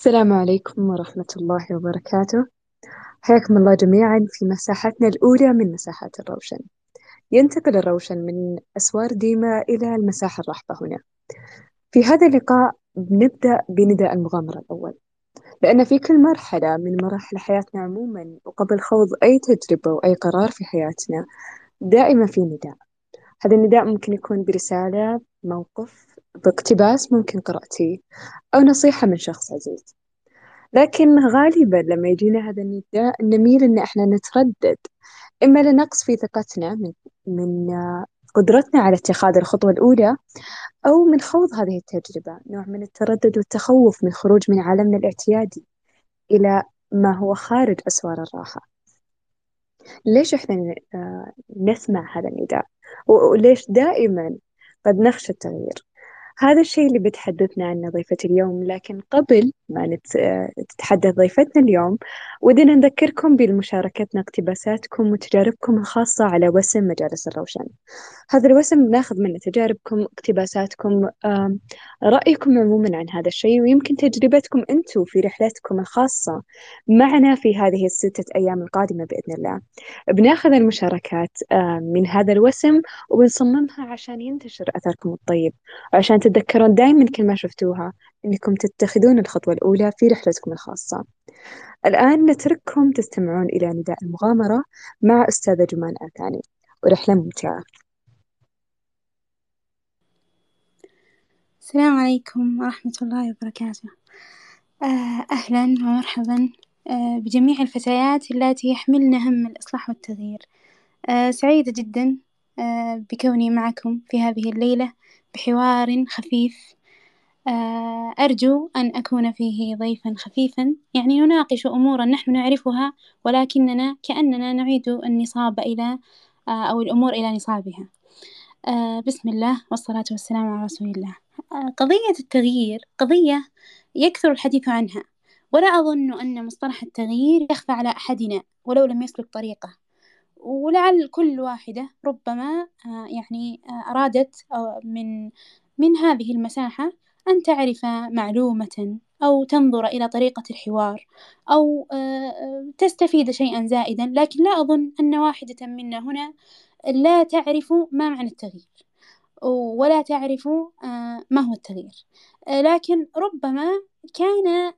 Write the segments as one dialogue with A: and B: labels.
A: السلام عليكم ورحمة الله وبركاته. حياكم الله جميعا في مساحتنا الأولى من مساحات الروشن. ينتقل الروشن من أسوار ديما إلى المساحة الرحبة هنا. في هذا اللقاء بنبدأ بنداء المغامرة الأول. لأن في كل مرحلة من مراحل حياتنا عموما وقبل خوض أي تجربة وأي قرار في حياتنا دائما في نداء. هذا النداء ممكن يكون برسالة موقف باقتباس ممكن قرأتيه أو نصيحة من شخص عزيز. لكن غالبا لما يجينا هذا النداء نميل إن إحنا نتردد إما لنقص في ثقتنا من, من قدرتنا على اتخاذ الخطوة الأولى أو من خوض هذه التجربة نوع من التردد والتخوف من خروج من عالمنا الاعتيادي إلى ما هو خارج أسوار الراحة. ليش إحنا نسمع هذا النداء؟ وليش دائما قد نخشى التغيير؟ هذا الشيء اللي بتحدثنا عنه ضيفة اليوم لكن قبل ما. تتحدث ضيفتنا اليوم ودنا نذكركم بمشاركتنا اقتباساتكم وتجاربكم الخاصة على وسم مجالس الروشن هذا الوسم بناخذ منه تجاربكم اقتباساتكم رأيكم عموما عن هذا الشيء ويمكن تجربتكم أنتم في رحلتكم الخاصة معنا في هذه الستة أيام القادمة بإذن الله بناخذ المشاركات من هذا الوسم وبنصممها عشان ينتشر أثركم الطيب وعشان تتذكرون دائما كل ما شفتوها أنكم تتخذون الخطوة الأولى في رحلتكم الخاصة. الآن نترككم تستمعون إلى نداء المغامرة مع أستاذة جمان آثاني. ورحلة ممتعة.
B: السلام عليكم ورحمة الله وبركاته. أهلا ومرحبا. بجميع الفتيات اللاتي يحملن هم الإصلاح والتغيير. سعيدة جدا بكوني معكم في هذه الليلة. بحوار خفيف. أرجو أن أكون فيه ضيفا خفيفا. يعني نناقش أمورا نحن نعرفها ولكننا كأننا نعيد النصاب إلى أو الأمور إلى نصابها. بسم الله والصلاة والسلام على رسول الله. قضية التغيير قضية يكثر الحديث عنها. ولا أظن أن مصطلح التغيير يخفى على أحدنا ولو لم يسلك طريقه. ولعل كل واحدة ربما يعني أرادت من من هذه المساحة أن تعرف معلومة أو تنظر إلى طريقة الحوار أو تستفيد شيئا زائدا لكن لا أظن أن واحدة منا هنا لا تعرف ما معنى التغيير ولا تعرف ما هو التغيير. لكن ربما كان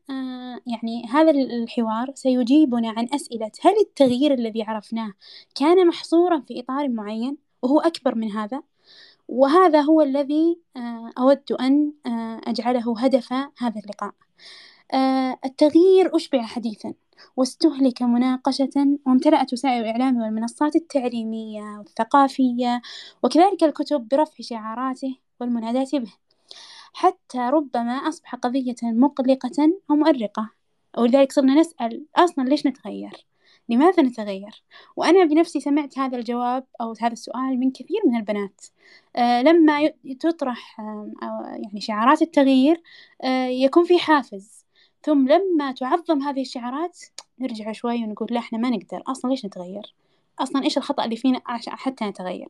B: يعني هذا الحوار سيجيبنا عن أسئلة هل التغيير الذي عرفناه كان محصورا في إطار معين وهو أكبر من هذا؟ وهذا هو الذي أود أن أجعله هدف هذا اللقاء. التغيير أشبع حديثا واستهلك مناقشة وامتلأت وسائل الإعلام والمنصات التعليمية والثقافية وكذلك الكتب برفع شعاراته والمناداة به. حتى ربما أصبح قضية مقلقة ومؤرقة ولذلك صرنا نسأل أصلا ليش نتغير؟ لماذا نتغير؟ وأنا بنفسي سمعت هذا الجواب أو هذا السؤال من كثير من البنات آه لما تطرح آه يعني شعارات التغيير آه يكون في حافز ثم لما تعظم هذه الشعارات نرجع شوي ونقول لا إحنا ما نقدر أصلا ليش نتغير؟ أصلا إيش الخطأ اللي فينا حتى نتغير؟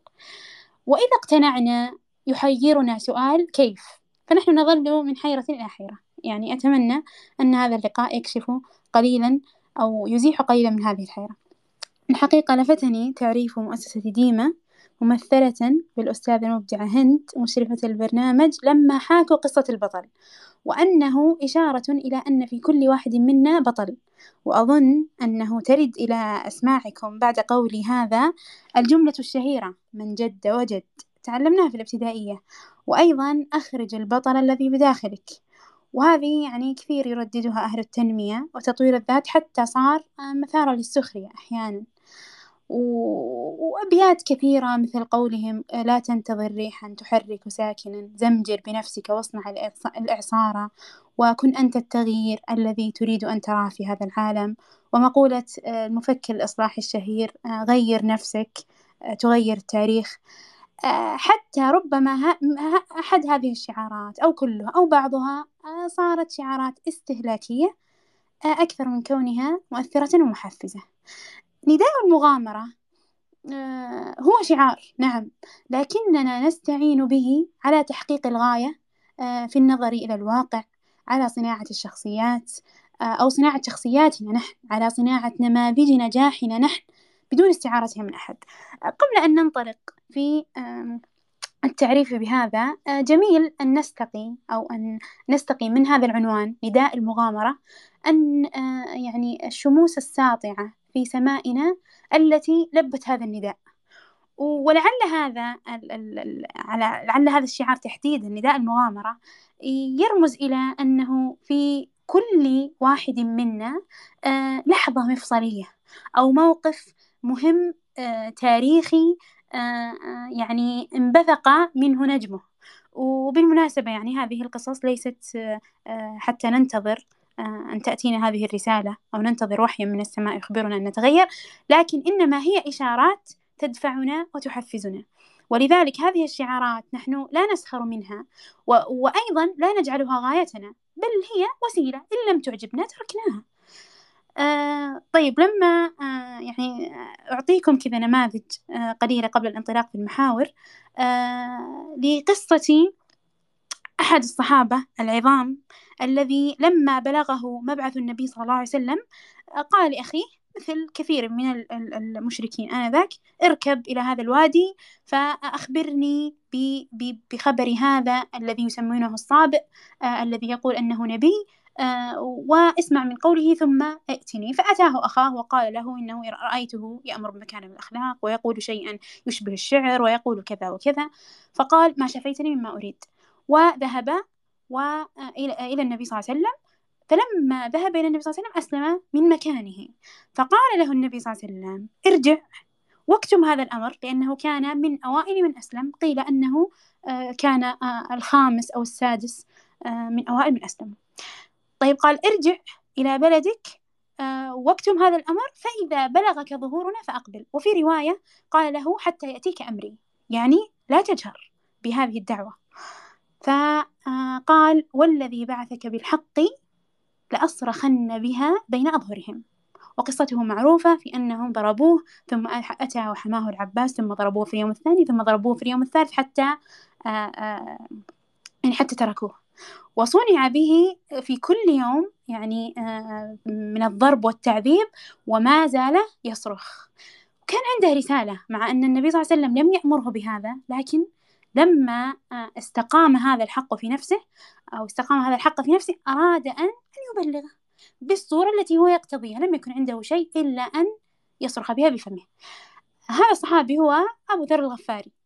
B: وإذا اقتنعنا يحيرنا سؤال كيف؟ فنحن نظل من حيرة إلى حيرة. يعني أتمنى أن هذا اللقاء يكشف قليلا أو يزيح قليلا من هذه الحيرة. الحقيقة لفتني تعريف مؤسسة ديما ممثلة بالأستاذة المبدعة هند مشرفة البرنامج لما حاكوا قصة البطل وأنه إشارة إلى أن في كل واحد منا بطل. وأظن أنه ترد إلى أسماعكم بعد قولي هذا الجملة الشهيرة من جد وجد تعلمناها في الابتدائية. وأيضا أخرج البطل الذي بداخلك. وهذه يعني كثير يرددها أهل التنمية وتطوير الذات حتى صار مثارا للسخرية أحيانا. وأبيات كثيرة مثل قولهم لا تنتظر ريحا تحرك ساكنا زمجر بنفسك وأصنع الإعصار. وكن أنت التغيير الذي تريد أن تراه في هذا العالم. ومقولة المفكر الإصلاحي الشهير غير نفسك تغير التاريخ. حتى ربما أحد هذه الشعارات أو كلها أو بعضها صارت شعارات استهلاكية أكثر من كونها مؤثرة ومحفزة. نداء المغامرة هو شعار نعم لكننا نستعين به على تحقيق الغاية في النظر إلى الواقع على صناعة الشخصيات أو صناعة شخصياتنا نحن على صناعة نماذج نجاحنا نحن بدون استعارتها من أحد. قبل أن ننطلق في التعريف بهذا. جميل أن نستقي أو أن نستقي من هذا العنوان نداء المغامرة أن يعني الشموس الساطعة في سمائنا التي لبت هذا النداء. ولعل هذا على لعل هذا الشعار تحديدا نداء المغامرة يرمز إلى أنه في كل واحد منا لحظة مفصلية أو موقف مهم تاريخي يعني انبثق منه نجمه وبالمناسبة يعني هذه القصص ليست حتى ننتظر أن تأتينا هذه الرسالة أو ننتظر وحيا من السماء يخبرنا أن نتغير لكن إنما هي إشارات تدفعنا وتحفزنا ولذلك هذه الشعارات نحن لا نسخر منها. وأيضا لا نجعلها غايتنا بل هي وسيلة إن لم تعجبنا تركناها آه طيب لما آه يعني أعطيكم كذا نماذج آه قليلة قبل الانطلاق في المحاور آه لقصة أحد الصحابة العظام الذي لما بلغه مبعث النبي صلى الله عليه وسلم قال لأخيه مثل كثير من المشركين آنذاك اركب إلى هذا الوادي فأخبرني بخبر هذا الذي يسمونه الصابئ آه الذي يقول أنه نبي واسمع من قوله ثم ائتني. فأتاه أخاه وقال له إنه رأيته يأمر بمكان من الأخلاق ويقول شيئا يشبه الشعر ويقول كذا وكذا. فقال ما شفيتني مما أريد. وذهب إلى النبي صلى الله عليه وسلم. فلما ذهب إلى النبي صلى الله عليه وسلم أسلم من مكانه. فقال له النبي صلى الله عليه وسلم ارجع. واكتم هذا الأمر لأنه كان من أوائل من أسلم. قيل أنه كان الخامس أو السادس من أوائل من أسلم. طيب قال ارجع إلى بلدك واكتم هذا الأمر فإذا بلغك ظهورنا فأقبل. وفي رواية قال له حتى يأتيك أمري يعني لا تجهر بهذه الدعوة. فقال والذي بعثك بالحق لأصرخن بها بين أظهرهم. وقصته معروفة في أنهم ضربوه ثم أتى وحماه العباس ثم ضربوه في اليوم الثاني ثم ضربوه في اليوم الثالث حتى يعني حتى تركوه. وصنع به في كل يوم يعني من الضرب والتعذيب وما زال يصرخ. كان عنده رسالة مع أن النبي صلى الله عليه وسلم لم يأمره بهذا لكن لما استقام هذا الحق في نفسه أو استقام هذا الحق في نفسه أراد أن يبلغه بالصورة التي هو يقتضيها. لم يكن عنده شيء إلا أن يصرخ بها بفمه. هذا الصحابي هو أبو ذر الغفاري. آه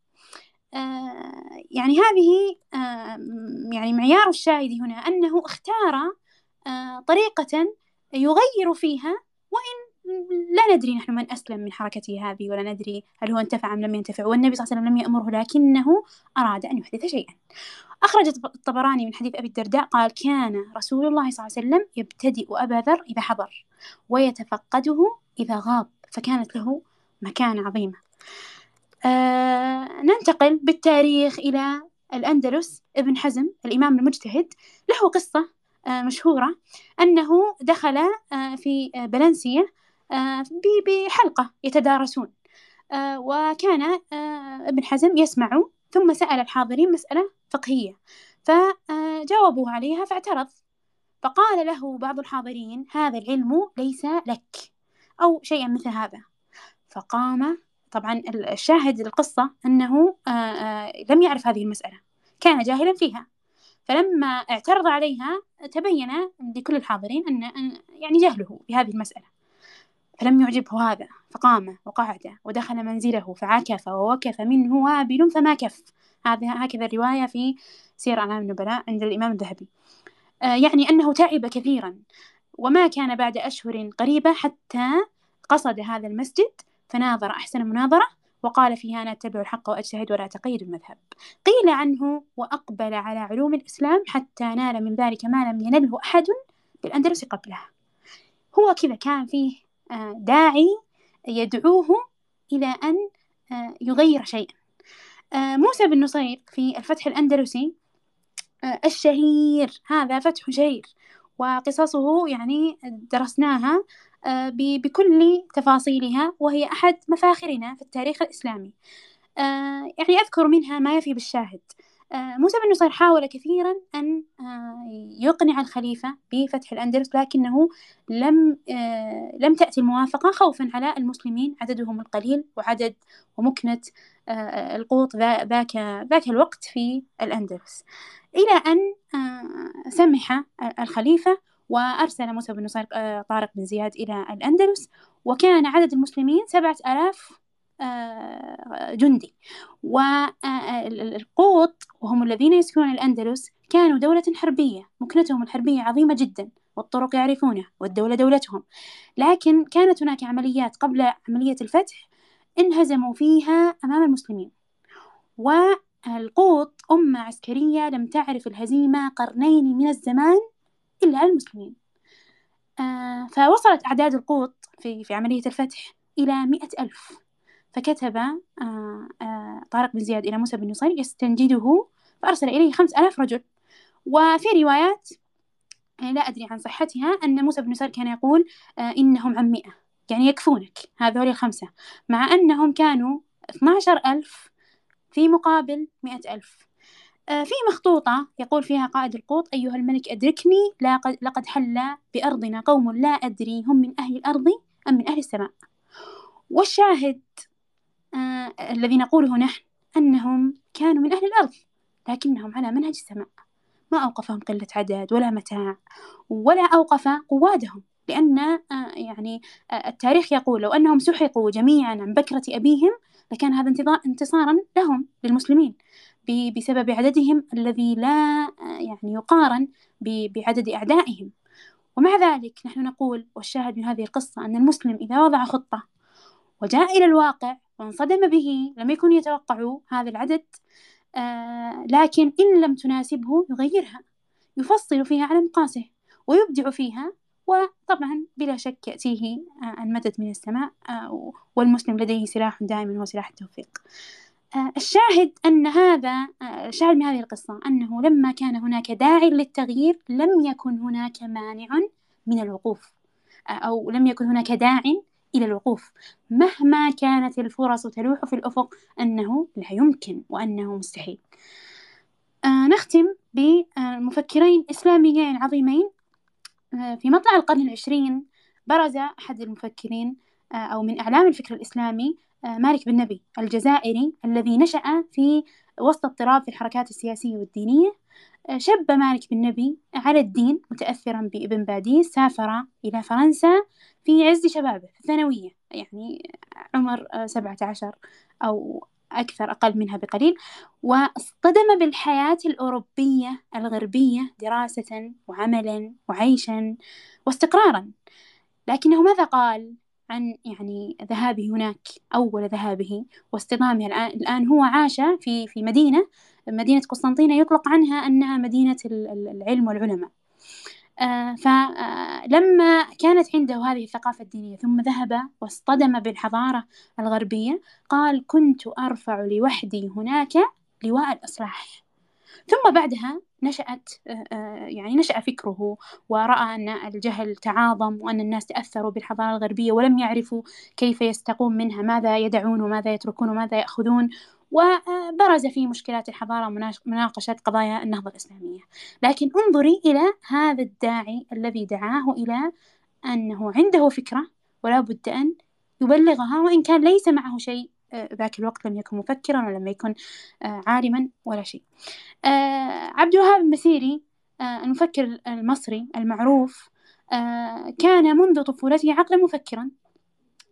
B: يعني هذه آه يعني معيار الشاهد هنا أنه اختار آه طريقة يغير فيها وإن لا ندري نحن من أسلم من حركته هذه ولا ندري هل هو انتفع أم لم ينتفع والنبي صلى الله عليه وسلم لم يأمره لكنه أراد أن يحدث شيئا. أخرج الطبراني من حديث أبي الدرداء قال كان رسول الله صلى الله عليه وسلم يبتدئ أبا ذر إذا حضر ويتفقده إذا غاب فكانت له مكانة عظيمة. آه ننتقل بالتاريخ إلى الأندلس. ابن حزم الإمام المجتهد له قصة آه مشهورة أنه دخل آه في بلنسية بحلقة يتدارسون. وكان ابن حزم يسمع ثم سأل الحاضرين مسألة فقهية. فجاوبوا عليها فاعترض. فقال له بعض الحاضرين هذا العلم ليس لك أو شيئا مثل هذا. فقام طبعا الشاهد القصة أنه لم يعرف هذه المسألة. كان جاهلا فيها. فلما اعترض عليها تبين لكل الحاضرين أن يعني جهله بهذه المسألة. فلم يعجبه هذا فقام وقعد ودخل منزله فعكف ووكف منه وابل فما كف. هذا هكذا الرواية في سير أعلام النبلاء عند الإمام الذهبي. آه يعني أنه تعب كثيرا وما كان بعد أشهر قريبة حتى قصد هذا المسجد فناظر أحسن مناظرة وقال فيها أنا أتبع الحق وأجتهد ولا أتقيد المذهب. قيل عنه وأقبل على علوم الإسلام حتى نال من ذلك ما لم ينله أحد بالأندلس قبله. هو كذا كان فيه داعي يدعوه إلى أن يغير شيئا. موسى بن نصير في الفتح الأندلسي الشهير هذا فتح شهير وقصصه يعني درسناها بكل تفاصيلها وهي أحد مفاخرنا في التاريخ الإسلامي. يعني أذكر منها ما يفي بالشاهد. موسى بن نصير حاول كثيرا أن يقنع الخليفة بفتح الأندلس لكنه لم لم تأتي الموافقة خوفا على المسلمين عددهم القليل وعدد ومكنة القوط ذاك ذاك الوقت في الأندلس. إلى أن سمح الخليفة وأرسل موسى بن نصير طارق بن زياد إلى الأندلس وكان عدد المسلمين سبعة آلاف جندي. والقوط وهم الذين يسكنون الأندلس كانوا دولة حربية مكنتهم الحربية عظيمة جدا والطرق يعرفونها والدولة دولتهم. لكن كانت هناك عمليات قبل عملية الفتح انهزموا فيها أمام المسلمين. والقوط أمة عسكرية لم تعرف الهزيمة قرنين من الزمان إلا على المسلمين آه فوصلت أعداد القوط في, في عملية الفتح إلى مئة ألف. فكتب آه آه طارق بن زياد إلى موسى بن نصير يستنجده فأرسل إليه خمس ألاف رجل. وفي روايات يعني لا أدري عن صحتها أن موسى بن نصير كان يقول آه إنهم عن مئة. يعني يكفونك هذول الخمسة. مع أنهم كانوا 12 ألف في مقابل مئة ألف. في مخطوطة يقول فيها قائد القوط أيها الملك أدركني لقد حل بأرضنا قوم لا أدري هم من أهل الأرض أم من أهل السماء. والشاهد آه الذي نقوله نحن أنهم كانوا من أهل الأرض لكنهم على منهج السماء. ما أوقفهم قلة عدد ولا متاع ولا أوقف قوادهم لأن آه يعني آه التاريخ يقول لو أنهم سحقوا جميعا عن بكرة أبيهم لكان هذا انتصارا لهم للمسلمين. بسبب عددهم الذي لا يعني يقارن بعدد أعدائهم. ومع ذلك نحن نقول والشاهد من هذه القصة أن المسلم إذا وضع خطة وجاء إلى الواقع وانصدم به لم يكن يتوقع هذا العدد آه لكن إن لم تناسبه يغيرها يفصل فيها على مقاسه ويبدع فيها وطبعا بلا شك يأتيه آه المدد من السماء آه والمسلم لديه سلاح دائما هو سلاح التوفيق. آه، الشاهد أن هذا آه، الشاهد من هذه القصة أنه لما كان هناك داع للتغيير لم يكن هناك مانع من الوقوف آه، أو لم يكن هناك داع إلى الوقوف. مهما كانت الفرص تلوح في الأفق أنه لا يمكن وأنه مستحيل. نختم بمفكرين إسلاميين عظيمين في مطلع القرن العشرين برز أحد المفكرين أو من أعلام الفكر الإسلامي آه، مالك بن نبي الجزائري الذي نشأ في وسط اضطراب في الحركات السياسية والدينية. آه، شب مالك بن نبي على الدين متأثرا بابن باديس سافر إلى فرنسا في عز شبابه في الثانوية يعني عمر آه، سبعة عشر أو أكثر أقل منها بقليل. واصطدم بالحياة الأوروبية الغربية دراسة وعملا وعيشا واستقرارا. لكنه ماذا قال؟ عن يعني ذهابه هناك أول ذهابه واصطدامه الآن, الآن هو عاش في في مدينة مدينة قسطنطينة يطلق عنها أنها مدينة العلم والعلماء. آه فلما كانت عنده هذه الثقافة الدينية ثم ذهب واصطدم بالحضارة الغربية قال كنت أرفع لوحدي هناك لواء الإصلاح ثم بعدها نشأت آه، آه، يعني نشأ فكره ورأى أن الجهل تعاظم وأن الناس تأثروا بالحضارة الغربية ولم يعرفوا كيف يستقون منها ماذا يدعون وماذا يتركون وماذا يأخذون. وبرز في مشكلات الحضارة مناقشة قضايا النهضة الإسلامية. لكن انظري إلى هذا الداعي الذي دعاه إلى أنه عنده فكرة ولا بد أن يبلغها وإن كان ليس معه شيء ذاك الوقت لم يكن مفكرا ولم يكن آه، عالما ولا شيء. آه، عبد الوهاب المسيري المفكر المصري المعروف كان منذ طفولته عقلا مفكرا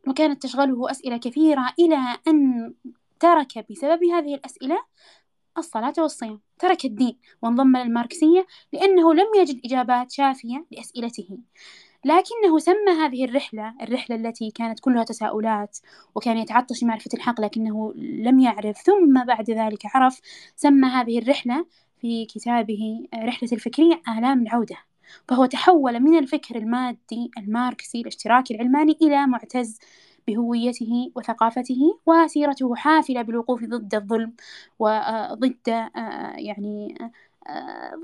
B: وكانت تشغله أسئلة كثيرة إلى أن ترك بسبب هذه الأسئلة الصلاة والصيام. ترك الدين وانضم للماركسية لأنه لم يجد إجابات شافية لأسئلته. لكنه سمى هذه الرحلة الرحلة التي كانت كلها تساؤلات وكان يتعطش لمعرفة الحق لكنه لم يعرف ثم بعد ذلك عرف سمى هذه الرحلة في كتابه رحلة الفكرية آلام العودة فهو تحول من الفكر المادي الماركسي الاشتراكي العلماني إلى معتز بهويته وثقافته وسيرته حافلة بالوقوف ضد الظلم وضد آه، يعني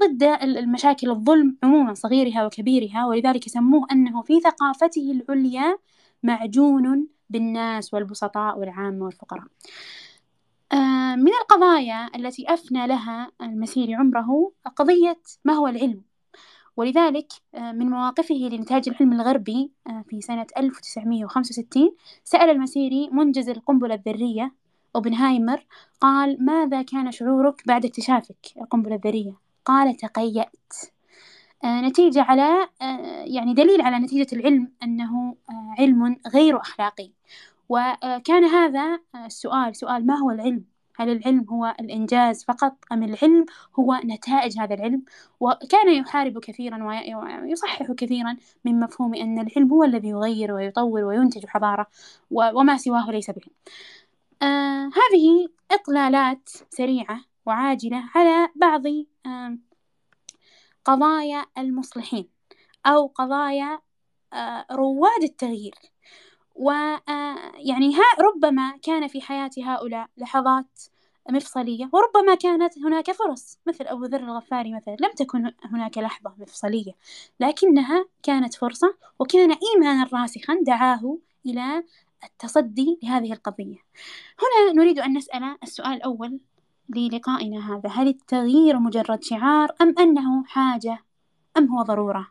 B: ضد المشاكل الظلم عموما صغيرها وكبيرها ولذلك سموه أنه في ثقافته العليا معجون بالناس والبسطاء والعامة والفقراء. آه، من القضايا التي أفنى لها المسيري عمره قضية ما هو العلم. ولذلك آه، من مواقفه لنتاج العلم الغربي آه، في سنة 1965 سأل المسيري منجز القنبلة الذرية أوبنهايمر قال ماذا كان شعورك بعد اكتشافك القنبلة الذرية؟ قال تقيأت نتيجة على يعني دليل على نتيجة العلم أنه علم غير أخلاقي وكان هذا السؤال سؤال ما هو العلم؟ هل العلم هو الإنجاز فقط أم العلم هو نتائج هذا العلم؟ وكان يحارب كثيرا ويصحح كثيرا من مفهوم أن العلم هو الذي يغير ويطور وينتج حضارة وما سواه ليس بعلم. آه هذه إطلالات سريعة وعاجلة على بعض آه قضايا المصلحين أو قضايا آه رواد التغيير. ويعني ها ربما كان في حياة هؤلاء لحظات مفصلية وربما كانت هناك فرص مثل أبو ذر الغفاري مثلا لم تكن هناك لحظة مفصلية لكنها كانت فرصة وكان إيمانا راسخا دعاه إلى التصدي لهذه القضية. هنا نريد أن نسأل السؤال الأول للقائنا هذا. هل التغيير مجرد شعار أم أنه حاجة؟ أم هو ضرورة؟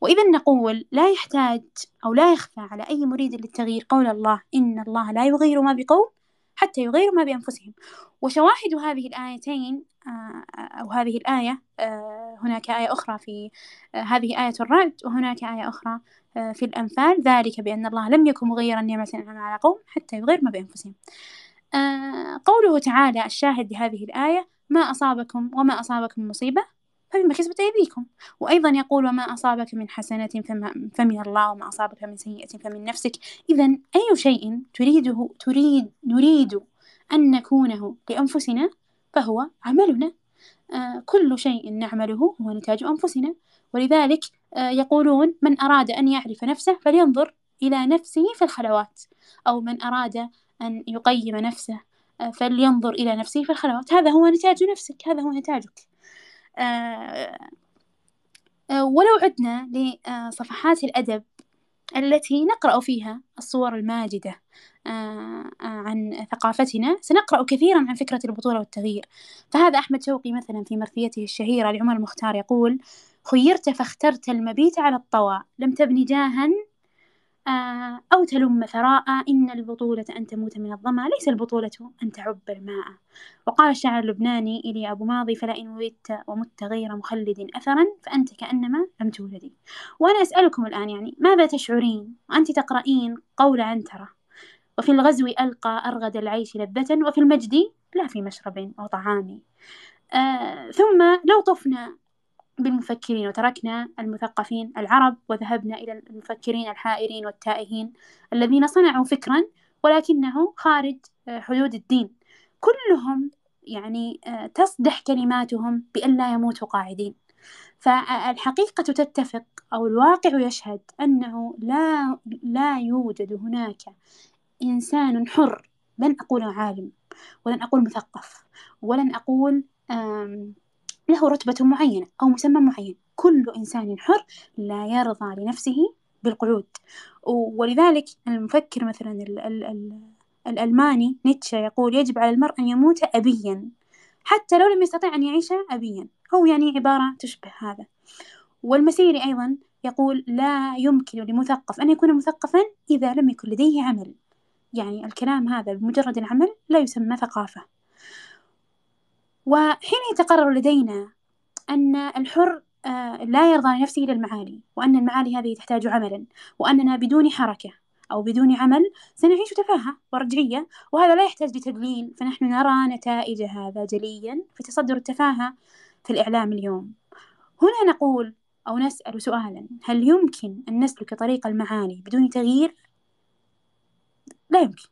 B: وإذا نقول لا يحتاج أو لا يخفى على أي مريد للتغيير قول الله إن الله لا يغير ما بقوم حتى يغيروا ما بأنفسهم. وشواهد هذه الآيتين آه، أو هذه الآية آه، هناك آية أخرى في آه، هذه آية الرعد وهناك آية أخرى في الأنفال. ذلك بأن الله لم يكن مغيرا نعمة أنعم على قوم حتى يغير ما بأنفسهم. قوله تعالى الشاهد لهذه الآية ما أصابكم وما أصابكم مصيبة فبما كسبت أيديكم. وأيضا يقول وما أصابك من حسنة فمن الله وما أصابك من سيئة فمن نفسك. إذا أي شيء تريده تريد نريد أن نكونه لأنفسنا فهو عملنا. آه كل شيء نعمله هو نتاج أنفسنا. ولذلك آه يقولون من أراد أن يعرف نفسه فلينظر إلى نفسه في الخلوات أو من أراد أن يقيم نفسه آه فلينظر إلى نفسه في الخلوات. هذا هو نتاج نفسك هذا هو نتاجك. آه، آه، ولو عدنا لصفحات الأدب التي نقرأ فيها الصور الماجدة آه، عن ثقافتنا سنقرأ كثيرا عن فكرة البطولة والتغيير. فهذا أحمد شوقي مثلا في مرثيته الشهيرة لعمر المختار يقول خيرت فاخترت المبيت على الطوى لم تبني جاها آه، أو تلم ثراء إن البطولة أن تموت من الظمأ ليس البطولة أن تعب الماء. وقال الشاعر اللبناني إلي أبو ماضي فلئن ولدت ومت غير مخلد أثرا فأنت كأنما لم تولدي. وأنا أسألكم الآن يعني ماذا تشعرين؟ وأنت تقرأين قول عنترة وفي الغزو ألقى أرغد العيش لذة وفي المجد لا في مشرب أو طعام آه ثم لو طفنا بالمفكرين وتركنا المثقفين العرب وذهبنا إلى المفكرين الحائرين والتائهين الذين صنعوا فكرا ولكنه خارج آه، حدود الدين. كلهم يعني آه، تصدح كلماتهم بأن لا يموتوا قاعدين. فالحقيقة تتفق أو الواقع يشهد أنه لا لا يوجد هناك إنسان حر. لن أقول عالم ولن أقول مثقف ولن أقول له رتبة معينة أو مسمى معين. كل إنسان حر لا يرضى لنفسه بالقعود. ولذلك المفكر مثلا ال ال ال الألماني نيتشه يقول يجب على المرء أن يموت أبيا حتى لو لم يستطع أن يعيش أبيا. أو يعني عبارة تشبه هذا. والمسيري أيضا يقول لا يمكن لمثقف أن يكون مثقفا إذا لم يكن لديه عمل. يعني الكلام هذا بمجرد العمل لا يسمى ثقافة. وحين يتقرر لدينا أن الحر آه، لا يرضى لنفسه إلى المعالي وأن المعالي هذه تحتاج عملا وأننا بدون حركة أو بدون عمل سنعيش تفاهة ورجعية وهذا لا يحتاج لتدليل فنحن نرى نتائج هذا جليا في تصدر التفاهة في الإعلام اليوم. هنا نقول أو نسأل سؤالا هل يمكن أن نسلك طريق المعالي بدون تغيير؟ لا يمكن.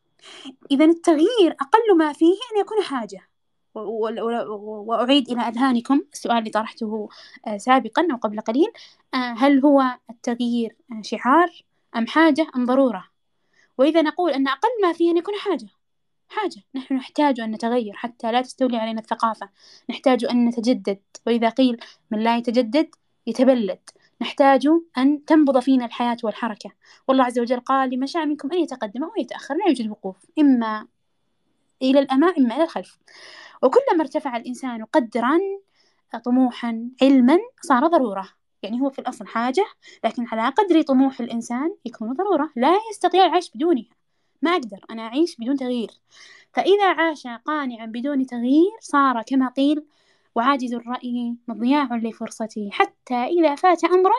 B: إذا التغيير أقل ما فيه أن يكون حاجة. وأعيد إلى أذهانكم السؤال اللي طرحته آه، سابقا أو قبل قليل آه، هل هو التغيير آه، شعار أم حاجة أم ضرورة؟ وإذا نقول أن أقل ما فيه أن يكون حاجة حاجة. نحن نحتاج أن نتغير حتى لا تستولي علينا الثقافة. نحتاج أن نتجدد. وإذا قيل من لا يتجدد يتبلد. نحتاج أن تنبض فينا الحياة والحركة. والله عز وجل قال لمن شاء منكم أن يتقدم أو يتأخر لا يوجد وقوف إما إلى الأمام إما إلى الخلف. وكلما ارتفع الإنسان قدرا طموحا علما صار ضرورة. يعني هو في الأصل حاجة لكن على قدر طموح الإنسان يكون ضرورة. لا يستطيع العيش بدونها. ما أقدر. أنا أعيش بدون تغيير. فإذا عاش قانعا بدون تغيير صار كما قيل وعاجز الرأي مضياع لفرصته حتى إذا فات أمرا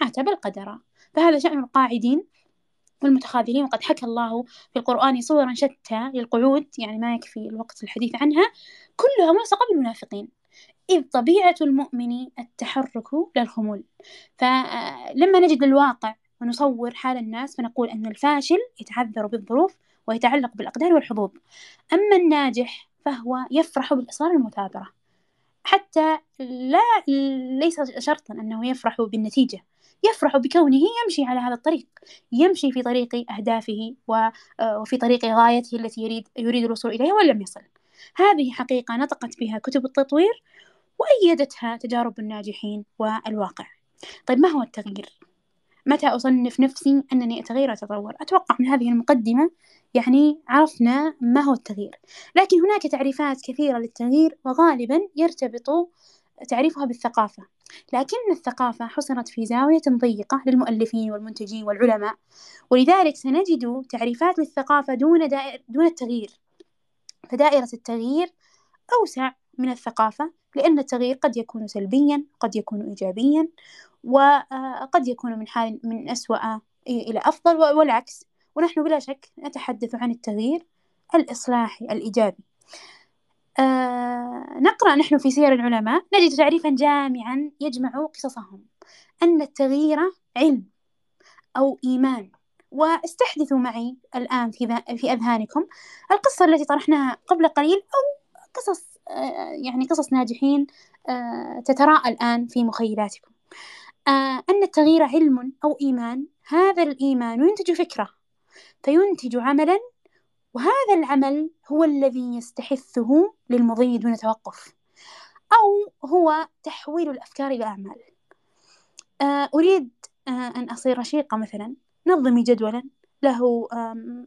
B: عاتب القدر. فهذا شأن القاعدين. والمتخاذلين وقد حكى الله في القرآن صورا شتى للقعود يعني ما يكفي الوقت الحديث عنها كلها ملصقة بالمنافقين إذ طبيعة المؤمن التحرك للخمول. فلما نجد الواقع ونصور حال الناس فنقول أن الفاشل يتعذر بالظروف ويتعلق بالأقدار والحظوظ أما الناجح فهو يفرح بالإصرار المثابرة. حتى لا ليس شرطا أنه يفرح بالنتيجة. يفرح بكونه يمشي على هذا الطريق يمشي في طريق أهدافه وفي طريق غايته التي يريد يريد الوصول إليها ولم يصل هذه حقيقة نطقت بها كتب التطوير وأيدتها تجارب الناجحين والواقع طيب ما هو التغيير؟ متى أصنف نفسي أنني أتغير وأتطور؟ أتوقع من هذه المقدمة يعني عرفنا ما هو التغيير لكن هناك تعريفات كثيرة للتغيير وغالبا يرتبط تعريفها بالثقافة. لكن الثقافة حصرت في زاوية ضيقة للمؤلفين والمنتجين والعلماء ولذلك سنجد تعريفات للثقافة دون, دائر دون التغيير. فدائرة التغيير أوسع من الثقافة لأن التغيير قد يكون سلبيا قد يكون إيجابيا وقد يكون من حال من أسوأ إلى أفضل والعكس. ونحن بلا شك نتحدث عن التغيير الإصلاحي الإيجابي. آه نقرأ نحن في سير العلماء نجد تعريفا جامعا يجمع قصصهم. أن التغيير علم أو إيمان. واستحدثوا معي الآن في, في أذهانكم القصة التي طرحناها قبل قليل أو قصص آه يعني قصص ناجحين آه تتراءى الآن في مخيلاتكم. أن التغيير علم أو إيمان هذا الإيمان ينتج فكرة فينتج عملا وهذا العمل هو الذي يستحثه للمضي دون توقف أو هو تحويل الأفكار إلى أعمال. آه، أريد آه، أن أصير رشيقة مثلا نظمي جدولا له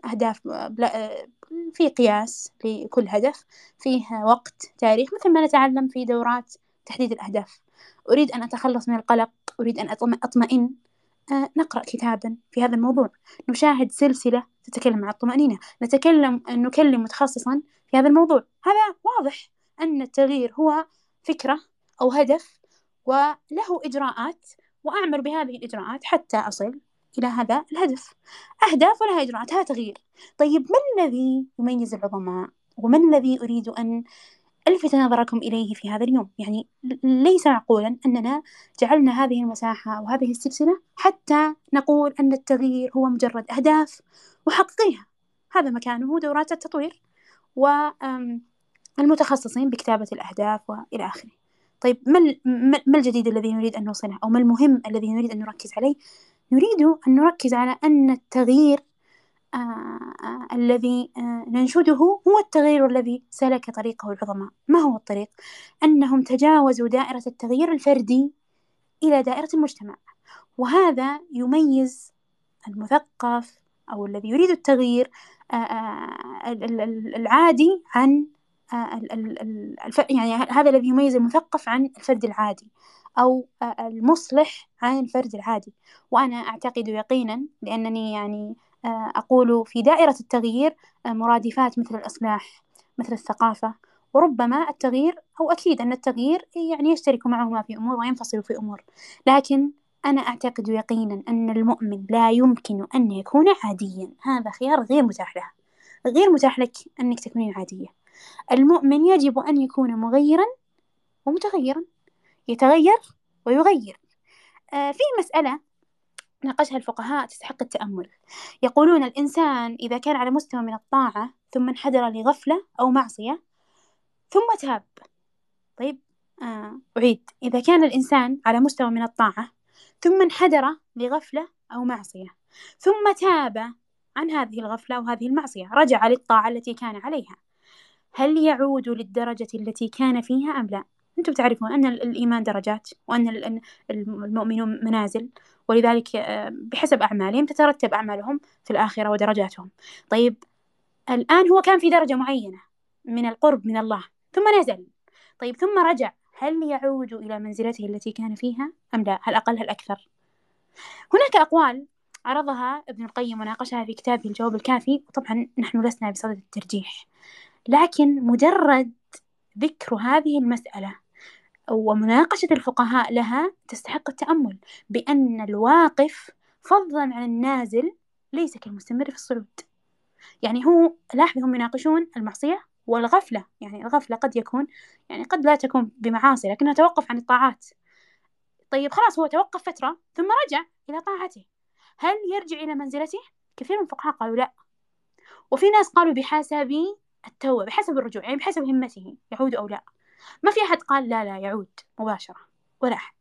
B: أهداف آه، في قياس لكل هدف فيه وقت تاريخ مثل ما نتعلم في دورات تحديد الأهداف. أريد أن أتخلص من القلق أريد أن أطمئن نقرأ كتابا في هذا الموضوع. نشاهد سلسلة تتكلم عن الطمأنينة. نتكلم نكلم متخصصا في هذا الموضوع. هذا واضح أن التغيير هو فكرة أو هدف وله إجراءات وأعمل بهذه الإجراءات حتى أصل إلى هذا الهدف. أهداف ولها إجراءات هذا تغيير. طيب ما الذي يميز العظماء؟ وما الذي أريد أن ألفت نظركم إليه في هذا اليوم. يعني ليس معقولا أننا جعلنا هذه المساحة أو هذه السلسلة حتى نقول أن التغيير هو مجرد أهداف وحققيها هذا مكانه دورات التطوير والمتخصصين بكتابة الأهداف وإلى آخره. طيب ما الجديد الذي نريد أن نوصله أو ما المهم الذي نريد أن نركز عليه؟ نريد أن نركز على أن التغيير آه آه الذي آه ننشده هو التغيير الذي سلك طريقه العظماء ما هو الطريق؟ أنهم تجاوزوا دائرة التغيير الفردي إلى دائرة المجتمع. وهذا يميز المثقف أو الذي يريد التغيير العادي عن يعني هذا الذي يميز المثقف عن الفرد العادي أو المصلح عن الفرد العادي. وأنا أعتقد يقينا لأنني يعني أقول في دائرة التغيير مرادفات مثل الإصلاح مثل الثقافة. وربما التغيير أو أكيد أن التغيير يعني يشترك معهما في أمور وينفصل في أمور. لكن أنا أعتقد يقينا أن المؤمن لا يمكن أن يكون عاديا. هذا خيار غير متاح له غير متاح لك أنك تكونين عادية. المؤمن يجب أن يكون مغيرا ومتغيرا. يتغير ويغير. آه في مسألة ناقشها الفقهاء تستحق التأمل. يقولون الإنسان إذا كان على مستوى من الطاعة ثم انحدر لغفلة أو معصية ثم تاب. طيب آه أعيد. إذا كان الإنسان على مستوى من الطاعة ثم انحدر لغفلة أو معصية ثم تاب عن هذه الغفلة وهذه المعصية رجع للطاعة التي كان عليها هل يعود للدرجة التي كان فيها أم لا؟ أنتم تعرفون أن الإيمان درجات وأن المؤمنون منازل ولذلك آه، بحسب أعمالهم تترتب أعمالهم في الآخرة ودرجاتهم. طيب الآن هو كان في درجة معينة من القرب من الله ثم نزل. طيب ثم رجع. هل يعود إلى منزلته التي كان فيها أم لا؟ هل أقل هل أكثر؟ هناك أقوال عرضها ابن القيم وناقشها في كتابه الجواب الكافي. وطبعا نحن لسنا بصدد الترجيح. لكن مجرد ذكر هذه المسألة ومناقشة الفقهاء لها تستحق التأمل بأن الواقف فضلا عن النازل ليس كالمستمر في الصعود. يعني هو لاحظ هم يناقشون المعصية والغفلة. يعني الغفلة قد يكون يعني قد لا تكون بمعاصي لكنها توقف عن الطاعات. طيب خلاص هو توقف فترة ثم رجع إلى طاعته. هل يرجع إلى منزلته؟ كثير من الفقهاء قالوا لا. وفي ناس قالوا بحسب التوبة بحسب الرجوع يعني بحسب همته يعود أو لا. ما في أحد قال لا لا يعود مباشرة ولا أحد.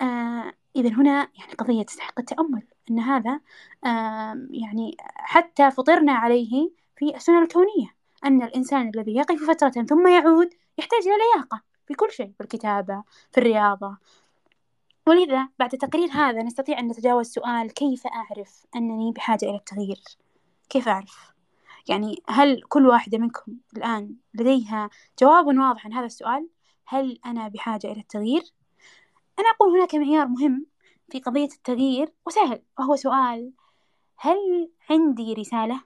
B: آه إذا هنا يعني قضية تستحق التأمل أن هذا آه يعني حتى فطرنا عليه في السنة الكونية أن الإنسان الذي يقف فترة ثم يعود يحتاج إلى لياقة في كل شيء في الكتابة في الرياضة. ولذا بعد تقرير هذا نستطيع أن نتجاوز سؤال كيف أعرف أنني بحاجة إلى التغيير؟ كيف أعرف؟ يعني هل كل واحدة منكم الآن لديها جواب واضح عن هذا السؤال؟ هل أنا بحاجة إلى التغيير؟ أنا أقول هناك معيار مهم في قضية التغيير وسهل وهو سؤال هل عندي رسالة؟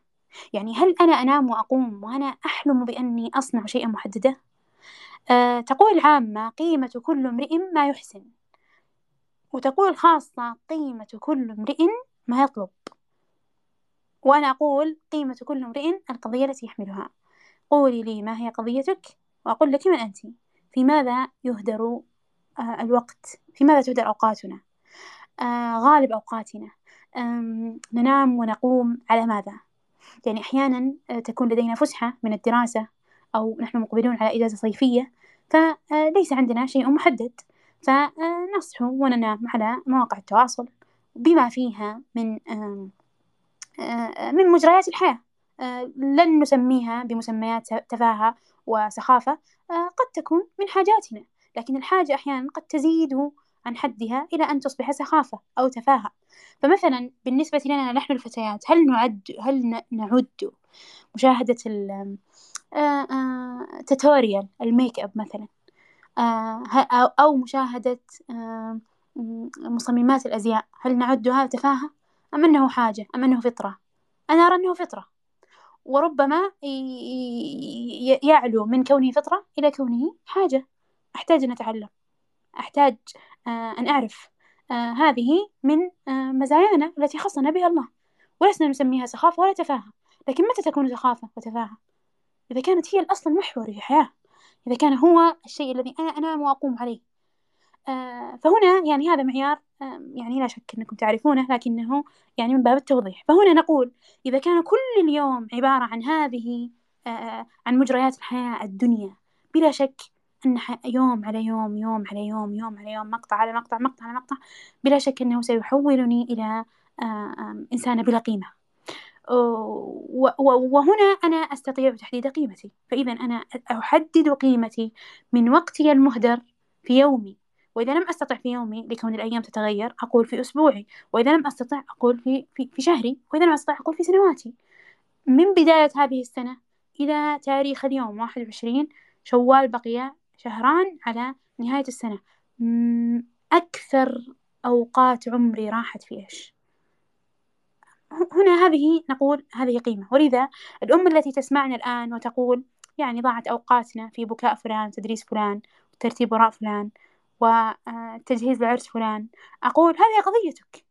B: يعني هل أنا أنام وأقوم وأنا أحلم بأني أصنع شيئا محددا أه تقول العامة قيمة كل امرئ ما يحسن وتقول الخاصة قيمة كل امرئ ما يطلب. وأنا أقول قيمة كل امرئ القضية التي يحملها. قولي لي ما هي قضيتك؟ وأقول لك من أنت. في ماذا يهدر آه الوقت؟ في ماذا تهدر أوقاتنا؟ آه غالب أوقاتنا. ننام ونقوم على ماذا؟ يعني أحيانا آه، تكون لدينا فسحة من الدراسة أو نحن مقبلون على إجازة صيفية فليس عندنا شيء محدد. فنصحو وننام على مواقع التواصل بما فيها من من مجريات الحياة. لن نسميها بمسميات تفاهة وسخافة قد تكون من حاجاتنا لكن الحاجة أحيانا قد تزيد عن حدها إلى أن تصبح سخافة أو تفاهة. فمثلا بالنسبة لنا نحن الفتيات هل نعد هل نعد مشاهدة ال tutorial ال make up مثلا أو مشاهدة مصممات الأزياء هل نعدها تفاهة؟ أم أنه حاجة أم أنه فطرة. أنا أرى أنه فطرة. وربما يعلو من كونه فطرة إلى كونه حاجة. أحتاج أن أتعلم. أحتاج أن أعرف هذه من مزايانا التي خصنا بها الله. ولسنا نسميها سخافة ولا تفاهة. لكن متى تكون سخافة وتفاهة؟ إذا كانت هي الأصل المحوري في الحياة. إذا كان هو الشيء الذي أنا أنام وأقوم عليه. آه فهنا يعني هذا معيار آه يعني لا شك أنكم تعرفونه لكنه يعني من باب التوضيح. فهنا نقول إذا كان كل اليوم عبارة عن هذه آه عن مجريات الحياة الدنيا بلا شك أن يوم على يوم يوم على يوم يوم على يوم مقطع على مقطع مقطع على مقطع بلا شك أنه سيحولني إلى آه، إنسانة بلا قيمة. وهنا أنا أستطيع تحديد قيمتي. فإذا أنا أحدد قيمتي من وقتي المهدر في يومي. وإذا لم أستطع في يومي لكون الأيام تتغير أقول في أسبوعي. وإذا لم أستطع أقول في, في, في شهري. وإذا لم أستطع أقول في سنواتي. من بداية هذه السنة إلى تاريخ اليوم واحد وعشرين شوال بقي شهران على نهاية السنة. أكثر أوقات عمري راحت في إيش؟ هنا هذه نقول هذه قيمة. ولذا الأم التي تسمعنا الآن وتقول يعني ضاعت أوقاتنا في بكاء فلان تدريس فلان وترتيب وراء فلان وتجهيز لعرس فلان. أقول هذه قضيتك.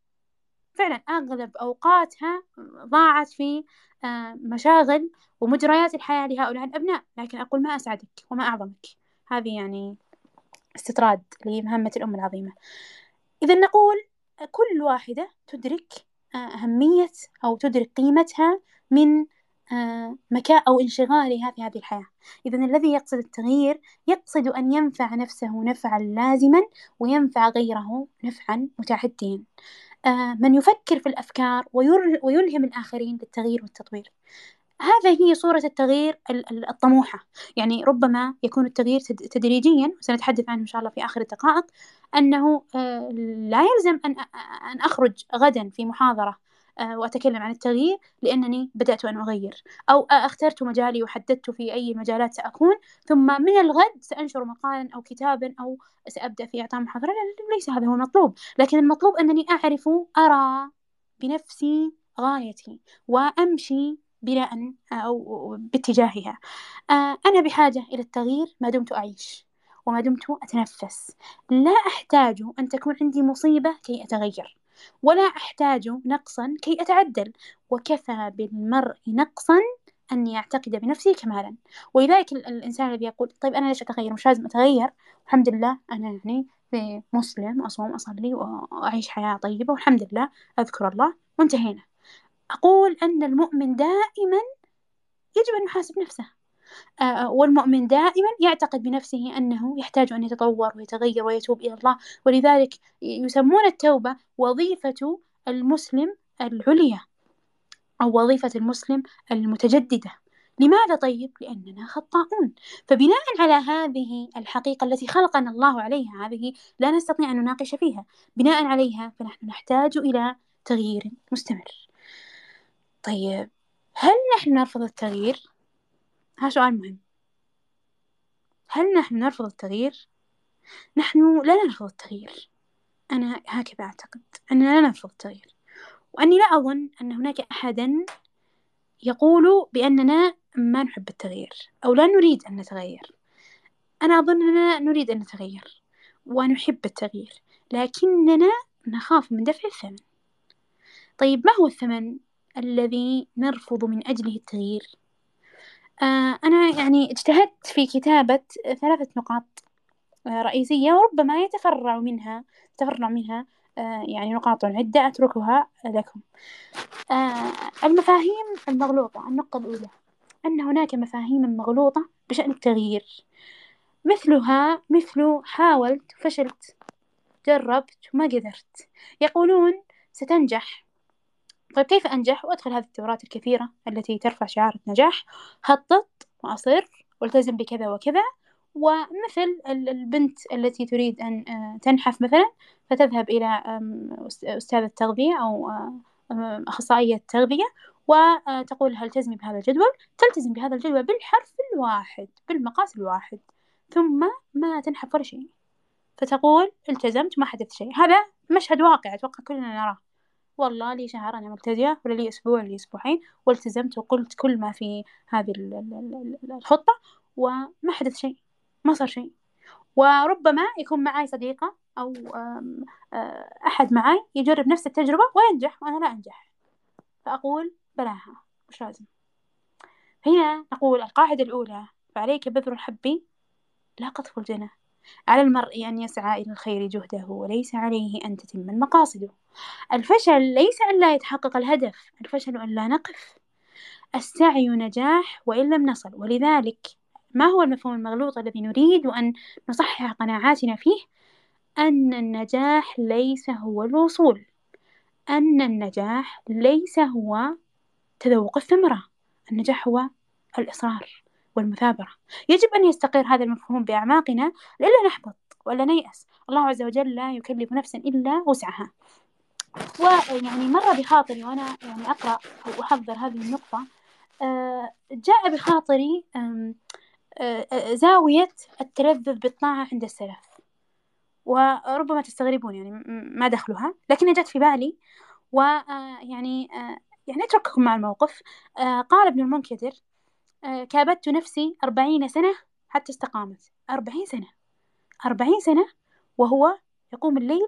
B: فعلا أغلب أوقاتها ضاعت في آه، مشاغل ومجريات الحياة لهؤلاء الأبناء لكن أقول ما أسعدك وما أعظمك. هذه يعني استطراد لمهمة الأم العظيمة. إذا نقول كل واحدة تدرك أهمية أو تدرك قيمتها من آه، مكان أو انشغالها في هذه الحياة. إذا الذي يقصد التغيير يقصد أن ينفع نفسه نفعا لازما وينفع غيره نفعا متعديا. آه، من يفكر في الأفكار ويلهم الآخرين بالتغيير والتطوير. هذا هي صورة التغيير الطموحة. يعني ربما يكون التغيير تدريجيا سنتحدث عنه إن شاء الله في آخر الدقائق أنه آه، لا يلزم أن أخرج غدا في محاضرة آه، وأتكلم عن التغيير لأنني بدأت أن أغير. أو اخترت مجالي وحددت في أي مجالات سأكون ثم من الغد سأنشر مقالا أو كتابا أو سأبدأ في إعطاء محاضرة. ليس هذا هو المطلوب. لكن المطلوب أنني أعرف أرى بنفسي غايتي وأمشي بناء أو باتجاهها. أنا بحاجة إلى التغيير ما دمت أعيش وما دمت أتنفس. لا أحتاج أن تكون عندي مصيبة كي أتغير. ولا أحتاج نقصا كي أتعدل. وكفى بالمرء نقصا أن يعتقد بنفسه كمالا. ولذلك الإنسان الذي يقول طيب أنا ليش أتغير؟ مش لازم أتغير. الحمد لله أنا يعني في مسلم أصوم أصلي وأعيش حياة طيبة والحمد لله أذكر الله وانتهينا. أقول أن المؤمن دائما يجب أن يحاسب نفسه. والمؤمن دائما يعتقد بنفسه أنه يحتاج أن يتطور ويتغير ويتوب إلى الله. ولذلك يسمون التوبة وظيفة المسلم العليا أو وظيفة المسلم المتجددة. لماذا طيب؟ لأننا خطاؤون. فبناء على هذه الحقيقة التي خلقنا الله عليها هذه لا نستطيع أن نناقش فيها. بناء عليها فنحن نحتاج إلى تغيير مستمر. طيب هل نحن نرفض التغيير؟ ها سؤال مهم. هل نحن نرفض التغيير؟ نحن لا نرفض التغيير. أنا هكذا أعتقد أننا لا نرفض التغيير. وأني لا أظن أن هناك أحدا يقول بأننا ما نحب التغيير أو لا نريد أن نتغير. أنا أظن أننا نريد أن نتغير ونحب التغيير لكننا نخاف من دفع الثمن. طيب ما هو الثمن الذي نرفض من أجله التغيير؟ آه أنا يعني اجتهدت في كتابة ثلاثة نقاط آه رئيسية وربما يتفرع منها تفرع منها آه يعني نقاط عدة أتركها لكم. المفاهيم المغلوطة النقطة الأولى أن هناك مفاهيم مغلوطة بشأن التغيير. مثلها مثل حاولت فشلت جربت وما قدرت. يقولون ستنجح طيب كيف أنجح وأدخل هذه الدورات الكثيرة التي ترفع شعار النجاح؟ خطط وأصر والتزم بكذا وكذا ومثل البنت التي تريد أن آه، تنحف مثلا فتذهب إلى أستاذة تغذية أو أخصائية تغذية وتقول لها التزمي بهذا الجدول؟ تلتزم بهذا الجدول بالحرف الواحد بالمقاس الواحد ثم ما تنحف ولا شيء فتقول التزمت ما حدث شيء. هذا مشهد واقع أتوقع كلنا نراه. والله لي شهر أنا مبتدئة ولا لي أسبوع لي أسبوعين والتزمت وقلت كل ما في هذه الخطة وما حدث شيء ما صار شيء. وربما يكون معي صديقة أو أحد معي يجرب نفس التجربة وينجح وأنا لا أنجح. فأقول بلاها مش لازم؟ هنا نقول القاعدة الأولى فعليك بذر الحب لا قطف الجنة. على المرء أن يسعى إلى الخير جهده وليس عليه أن تتم المقاصد. الفشل ليس أن لا يتحقق الهدف الفشل أن لا نقف. السعي نجاح وإن لم نصل ولذلك ما هو المفهوم المغلوط الذي نريد أن نصحح قناعاتنا فيه؟ أن النجاح ليس هو الوصول. أن النجاح ليس هو تذوق الثمرة. النجاح هو الإصرار والمثابرة. يجب أن يستقر هذا المفهوم بأعماقنا لئلا نحبط ولا نيأس. الله عز وجل لا يكلف نفسا إلا وسعها. ويعني مر بخاطري وأنا يعني أقرأ أو أحضر هذه النقطة آه، جاء بخاطري آه، آه، زاوية التلذذ بالطاعة عند السلف. وربما تستغربون يعني ما دخلها لكنها جت في بالي. ويعني يعني أترككم مع الموقف. قال ابن المنكدر كابدت نفسي أربعين سنة حتى استقامت. أربعين سنة. أربعين سنة وهو يقوم الليل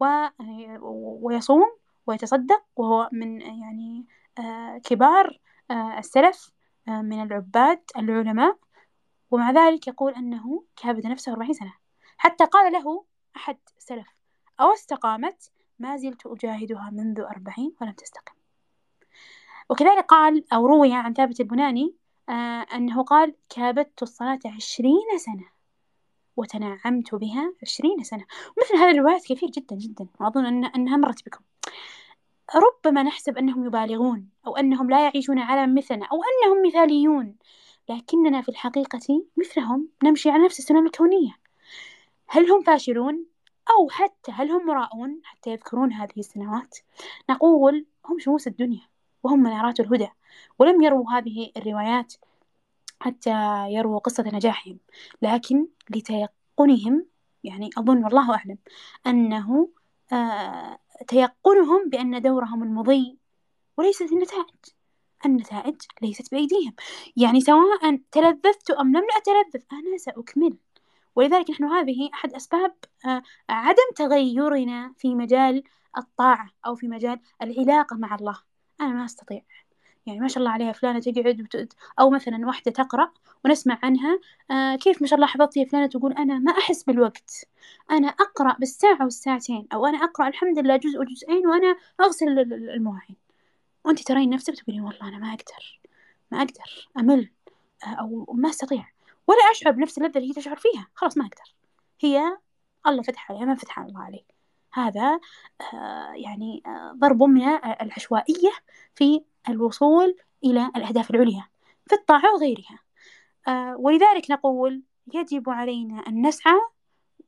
B: ويصوم ويتصدق وهو من يعني آه، كبار آه، السلف آه، من العباد العلماء. ومع ذلك يقول أنه كابد نفسه أربعين سنة. حتى قال له أحد السلف أو استقامت؟ ما زلت أجاهدها منذ أربعين ولم تستقم. وكذلك قال أو روي عن ثابت البناني أنه قال كابدت الصلاة عشرين سنة. وتنعمت بها عشرين سنة. مثل هذه الروايات كثير جدا جدا. وأظن أن أنها مرت بكم. ربما نحسب أنهم يبالغون أو أنهم لا يعيشون على مثلنا أو أنهم مثاليون. لكننا في الحقيقة مثلهم نمشي على نفس السنن الكونية. هل هم فاشلون؟ أو حتى هل هم مراءون حتى يذكرون هذه السنوات. نقول هم شموس الدنيا وهم منارات الهدى ولم يروا هذه الروايات. حتى يرووا قصة نجاحهم. لكن لتيقنهم يعني أظن والله أعلم أنه آه تيقنهم بأن دورهم المضي وليست النتائج. النتائج ليست بأيديهم. يعني سواء تلذذت أم لم أتلذذ أنا سأكمل. ولذلك نحن هذه أحد أسباب آه، عدم تغيرنا في مجال الطاعة أو في مجال العلاقة مع الله. أنا ما أستطيع. يعني ما شاء الله عليها فلانة تقعد وت... أو مثلا واحدة تقرأ ونسمع عنها آه كيف ما شاء الله حفظتي فلانة تقول أنا ما أحس بالوقت. أنا أقرأ بالساعة والساعتين أو أنا أقرأ الحمد لله جزء وجزئين وأنا أغسل المواعين. وأنت ترين نفسك تقولين والله أنا ما أقدر ما أقدر أمل آه، أو ما أستطيع. ولا أشعر بنفس اللذة اللي هي تشعر فيها. خلاص ما أقدر. هي الله فتح عليها ما فتح الله عليه هذا آه يعني آه ضرب من العشوائية في الوصول إلى الأهداف العليا في الطاعة وغيرها. آه ولذلك نقول يجب علينا أن نسعى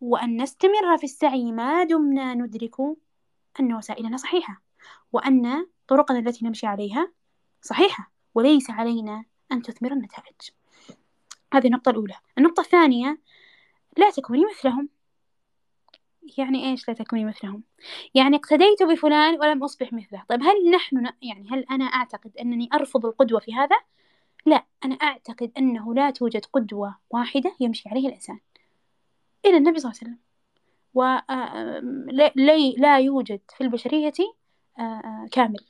B: وأن نستمر في السعي ما دمنا ندرك أن وسائلنا صحيحة وأن طرقنا التي نمشي عليها صحيحة وليس علينا أن تثمر النتائج. هذه النقطة الأولى. النقطة الثانية لا تكوني مثلهم. يعني إيش لا تكوني مثلهم؟ يعني اقتديت بفلان ولم أصبح مثله. طيب هل نحن يعني هل أنا أعتقد أنني أرفض القدوة في هذا؟ لا أنا أعتقد أنه لا توجد قدوة واحدة يمشي عليه الإنسان. إلى النبي صلى الله عليه وسلم. ولا لا يوجد في البشرية كامل.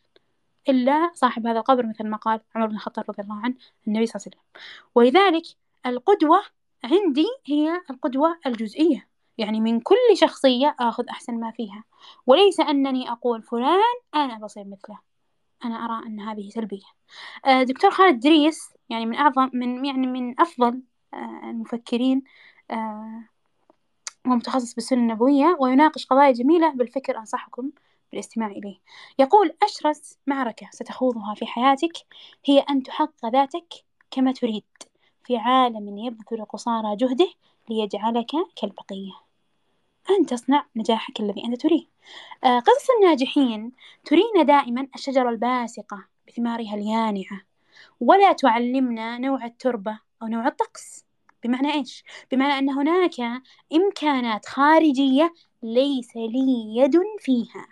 B: إلا صاحب هذا القبر مثل ما قال عمر بن الخطاب رضي الله عنه النبي صلى الله عليه وسلم. ولذلك القدوة عندي هي القدوة الجزئية. يعني من كل شخصية آخذ أحسن ما فيها. وليس أنني أقول فلان أنا بصير مثله. أنا أرى أن هذه سلبية. آه، دكتور خالد دريس يعني من أعظم من يعني من أفضل آه، المفكرين آه، هو متخصص بالسنة النبوية ويناقش قضايا جميلة بالفكر أنصحكم بالاستماع إليه. يقول أشرس معركة ستخوضها في حياتك هي أن تحقق ذاتك كما تريد. في عالم يبذل قصارى جهده ليجعلك كالبقية. أن تصنع نجاحك الذي أنت تريه آه، قصص الناجحين ترينا دائما الشجرة الباسقة بثمارها اليانعة ولا تعلمنا نوع التربة أو نوع الطقس. بمعنى إيش؟ بمعنى أن هناك إمكانات خارجية ليس لي يد فيها.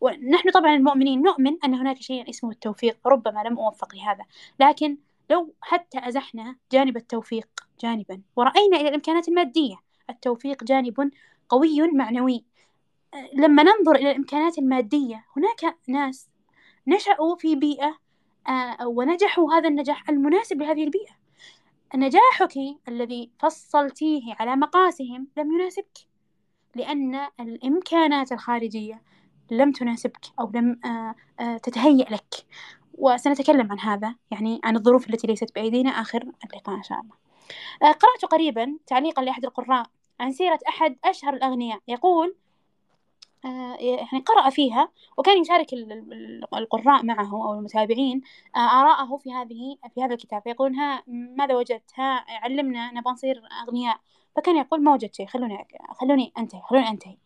B: ونحن طبعا المؤمنين نؤمن أن هناك شيء اسمه التوفيق. ربما لم أوفق لهذا لكن لو حتى أزحنا جانب التوفيق جانبا ورأينا إلى الإمكانات المادية. التوفيق جانب قوي معنوي. لما ننظر إلى الإمكانات المادية هناك ناس نشأوا في بيئة آه، ونجحوا هذا النجاح المناسب لهذه البيئة. نجاحك الذي فصلتيه على مقاسهم لم يناسبك لأن الإمكانات الخارجية لم تناسبك أو لم آه، آه، تتهيأ لك. وسنتكلم عن هذا يعني عن الظروف التي ليست بأيدينا. آخر اللقاء إن شاء الله. قرأت قريبا تعليقا لأحد القراء عن سيرة أحد أشهر الأغنياء. يقول آه، يعني قرأ فيها وكان يشارك القراء معه أو المتابعين آه، آراءه في هذه في هذا الكتاب. فيقولون ها ماذا وجدت؟ ها علمنا نبغى نصير أغنياء. فكان يقول ما وجدت شيء خلوني خلوني أنتهي خلوني أنتهي.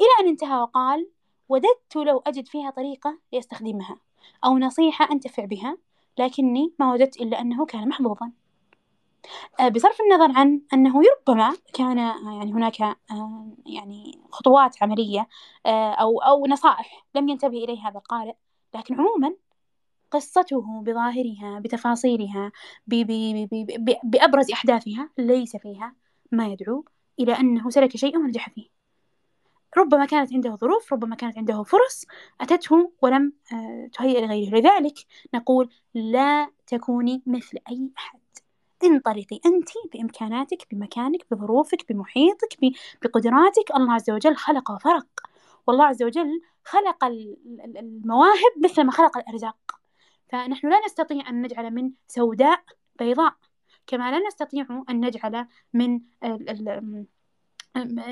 B: إلى أن انتهى وقال وددت لو أجد فيها طريقة لأستخدمها أو نصيحة أنتفع بها لكني ما وجدت إلا أنه كان محظوظا. بصرف النظر عن أنه ربما كان آه، يعني هناك آه، يعني خطوات عملية أو أو نصائح لم ينتبه إليها هذا القارئ لكن عموما قصته بظاهرها بتفاصيلها بأبرز أحداثها ليس فيها ما يدعو إلى أنه سلك شيئا ونجح فيه. ربما كانت عنده ظروف ربما كانت عنده فرص أتته ولم تهيئ لغيره. لذلك نقول لا تكوني مثل أي أحد. انطلقي أنت بإمكاناتك بمكانك بظروفك بمحيطك بقدراتك. الله عز وجل خلق وفرق والله عز وجل خلق المواهب مثل ما خلق الأرزاق. فنحن لا نستطيع أن نجعل من سوداء بيضاء كما لا نستطيع أن نجعل من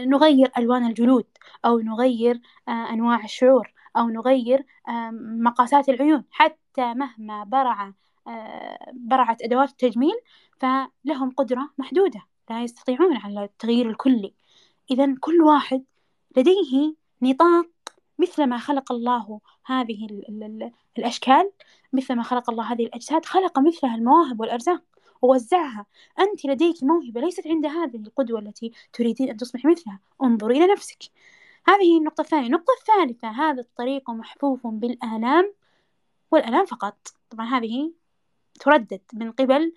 B: نغير ألوان الجلود أو نغير أنواع الشعور أو نغير مقاسات العيون. حتى مهما برع برعت أدوات التجميل فلهم قدرة محدودة لا يستطيعون على التغيير الكلي. إذا كل واحد لديه نطاق مثل ما خلق الله هذه الأشكال مثل ما خلق الله هذه الأجساد خلق مثلها المواهب والأرزاق. ووزعها. أنت لديك موهبة ليست عند هذه القدوة التي تريدين أن تصبح مثلها. انظر إلى نفسك. هذه النقطة الثانية. النقطة الثالثة. هذا الطريق محفوف بالآلام والآلام فقط. طبعا هذه تردد من قبل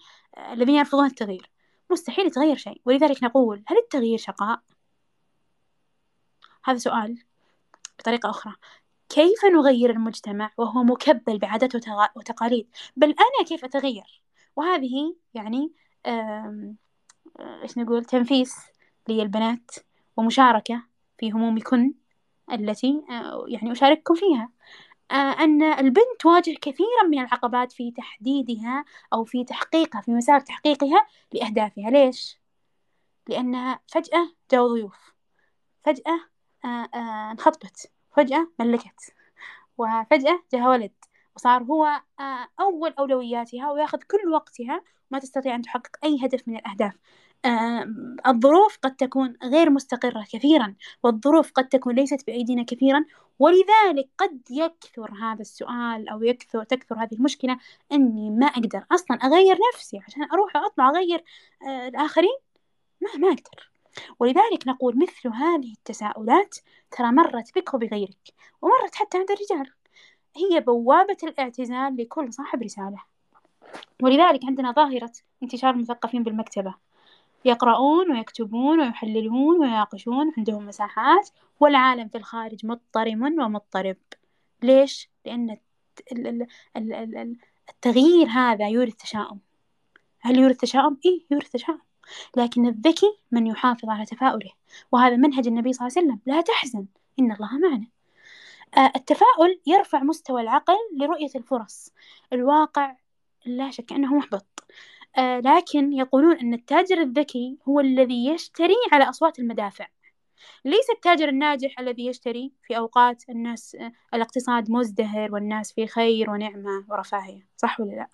B: الذين يرفضون التغيير. مستحيل يتغير شيء. ولذلك نقول هل التغيير شقاء؟ هذا سؤال بطريقة أخرى. كيف نغير المجتمع وهو مكبل بعادات وتقاليد؟ بل أنا كيف أتغير؟ وهذه يعني إيش نقول؟ تنفيس للبنات ومشاركة في همومكن التي يعني أشارككم فيها. أن البنت تواجه كثيرا من العقبات في تحديدها أو في تحقيقها في مسار تحقيقها لأهدافها. ليش؟ لأنها فجأة جو ضيوف. فجأة انخطبت. فجأة ملكت. وفجأة جاها ولد. وصار هو أول أولوياتها وياخذ كل وقتها ما تستطيع أن تحقق أي هدف من الأهداف. الظروف قد تكون غير مستقرة كثيرا والظروف قد تكون ليست بأيدينا كثيرا ولذلك قد يكثر هذا السؤال أو يكثر تكثر هذه المشكلة أني ما أقدر أصلا أغير نفسي عشان أروح أطلع أغير الآخرين؟ ما ما أقدر. ولذلك نقول مثل هذه التساؤلات ترى مرت بك وبغيرك ومرت حتى عند الرجال. هي بوابة الاعتزال لكل صاحب رسالة. ولذلك عندنا ظاهرة انتشار المثقفين بالمكتبة. يقرؤون ويكتبون ويحللون ويناقشون عندهم مساحات والعالم في الخارج مضطرم ومضطرب. ليش؟ لأن التغيير هذا يورث تشاؤم. هل يورث تشاؤم؟ إيه يورث تشاؤم. لكن الذكي من يحافظ على تفاؤله. وهذا منهج النبي صلى الله عليه وسلم. لا تحزن إن الله معنا. آه التفاؤل يرفع مستوى العقل لرؤية الفرص. الواقع لا شك أنه محبط. آه لكن يقولون أن التاجر الذكي هو الذي يشتري على أصوات المدافع. ليس التاجر الناجح الذي يشتري في أوقات الناس آه الاقتصاد مزدهر والناس في خير ونعمة ورفاهية صح ولا لا؟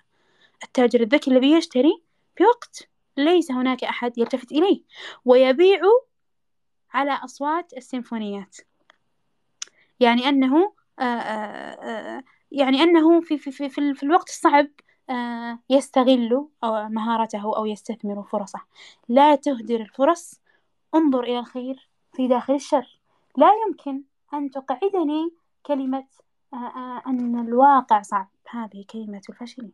B: التاجر الذكي الذي يشتري في وقت ليس هناك أحد يلتفت إليه ويبيع على أصوات السيمفونيات. يعني أنه آه، يعني أنه في, في, في, في الوقت الصعب آه، يستغل مهارته أو يستثمر فرصه. لا تهدر الفرص انظر إلى الخير في داخل الشر. لا يمكن أن تقعدني كلمة أن الواقع صعب. هذه كلمة الفاشلين.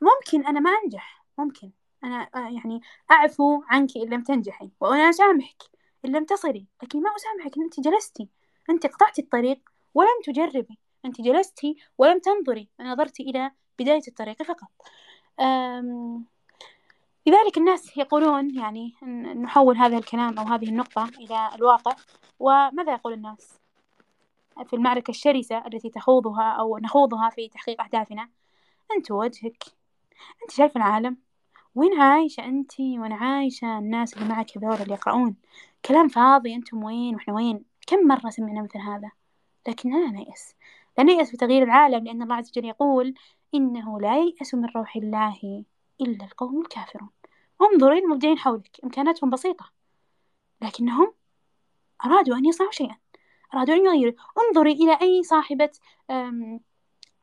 B: ممكن أنا ما أنجح. ممكن. أنا يعني أعفو عنك إن لم تنجحي وأنا أسامحك إن لم تصلي لكن ما أسامحك. إن أنت جلستي. أنت قطعت الطريق ولم تجربي. أنت جلستي ولم تنظري. نظرت إلى بداية الطريق فقط. لذلك الناس يقولون يعني نحول هذا الكلام أو هذه النقطة إلى الواقع وماذا يقول الناس؟ في المعركة الشرسة التي تخوضها أو نخوضها في تحقيق أهدافنا أنت وجهك أنت شايف العالم؟ وين عايشة أنتي وين عايشة الناس اللي معك هذول اللي يقرؤون كلام فاضي أنتم وين؟ وإحنا وين؟ كم مرة سمعنا مثل هذا؟ لكن لا نيأس. لا نيأس بتغيير العالم لأن الله عز وجل يقول إنه لا ييأس من روح الله إلا القوم الكافرون. انظري المبدعين حولك إمكاناتهم بسيطة لكنهم أرادوا أن يصنعوا شيئا أرادوا أن يغيروا. انظري إلى أي صاحبة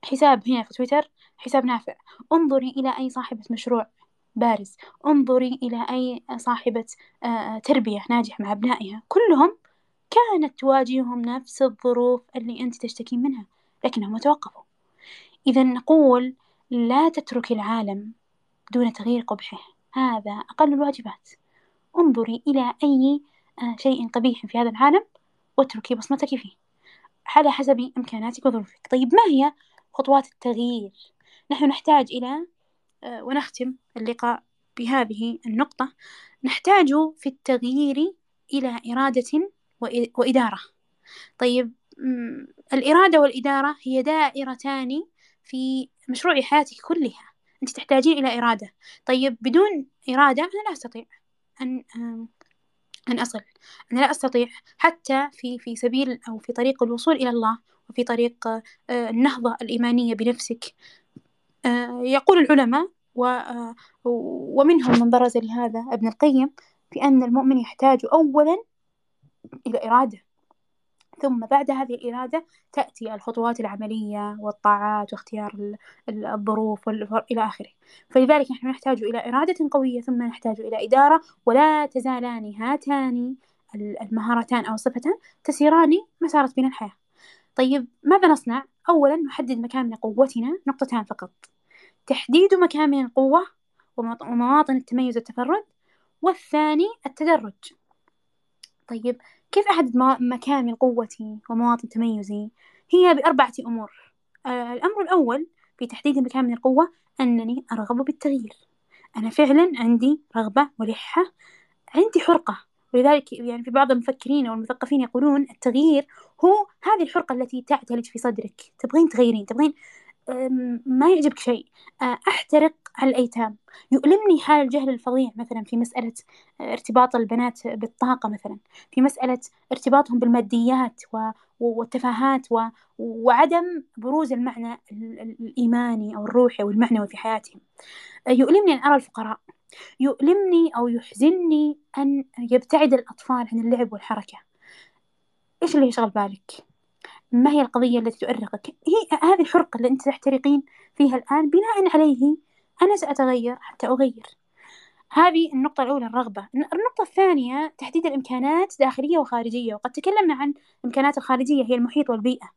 B: حساب هنا في تويتر حساب نافع. انظري إلى أي صاحبة مشروع بارز. انظري إلى أي صاحبة تربية ناجحة مع أبنائها. كلهم كانت تواجههم نفس الظروف اللي أنت تشتكين منها لكنهم توقفوا. إذا نقول لا تترك العالم دون تغيير قبحه. هذا أقل الواجبات. انظري إلى أي آه، شيء قبيح في هذا العالم واتركي بصمتك فيه. على حسب إمكاناتك وظروفك. طيب ما هي خطوات التغيير؟ نحن نحتاج إلى آه، ونختم اللقاء بهذه النقطة. نحتاج في التغيير إلى إرادة وإدارة. طيب الإرادة والإدارة هي دائرتان في مشروع حياتك كلها. أنت تحتاجين إلى إرادة. طيب بدون إرادة أنا لا أستطيع أن أن أصل. أنا لا أستطيع حتى في في سبيل أو في طريق الوصول إلى الله وفي طريق النهضة الإيمانية بنفسك. يقول العلماء ومنهم من برز لهذا ابن القيم بأن المؤمن يحتاج أولا إلى إرادة. ثم بعد هذه الإرادة تأتي الخطوات العملية والطاعات واختيار الظروف إلى آخره. فلذلك نحن نحتاج إلى إرادة قوية ثم نحتاج إلى إدارة ولا تزالان هاتان المهارتان أو الصفتان تسيران مسارة بنا الحياة. طيب ماذا نصنع؟ أولا نحدد مكامن قوتنا نقطتان فقط. تحديد مكامن القوة ومواطن التميز والتفرد والثاني التدرج. طيب كيف أحدد مكامن قوتي ومواطن تميزي؟ هي بأربعة أمور. آه الأمر الأول في تحديد مكامن القوة أنني أرغب بالتغيير. أنا فعلا عندي رغبة ولحة عندي حرقة. ولذلك يعني في بعض المفكرين أو المثقفين يقولون التغيير هو هذه الحرقة التي تعتلج في صدرك. تبغين تغيرين تبغين ما يعجبك شيء. آه، أحترق على الأيتام. يؤلمني حال الجهل الفظيع مثلا في مسألة آه، ارتباط البنات بالطاقة مثلا. في مسألة ارتباطهم بالماديات والتفاهات وعدم بروز المعنى الإيماني أو الروحي أو المعنوي في حياتهم. آه، يؤلمني أن أرى الفقراء. يؤلمني أو يحزنني أن يبتعد الأطفال عن اللعب والحركة. إيش اللي يشغل بالك؟ ما هي القضية التي تؤرقك؟ هي هذه الحرقة اللي أنت تحترقين فيها الآن بناء عليه أنا سأتغير حتى أغير. هذه النقطة الأولى الرغبة. النقطة الثانية تحديد الإمكانات داخلية وخارجية. وقد تكلمنا عن الإمكانات الخارجية هي المحيط والبيئة.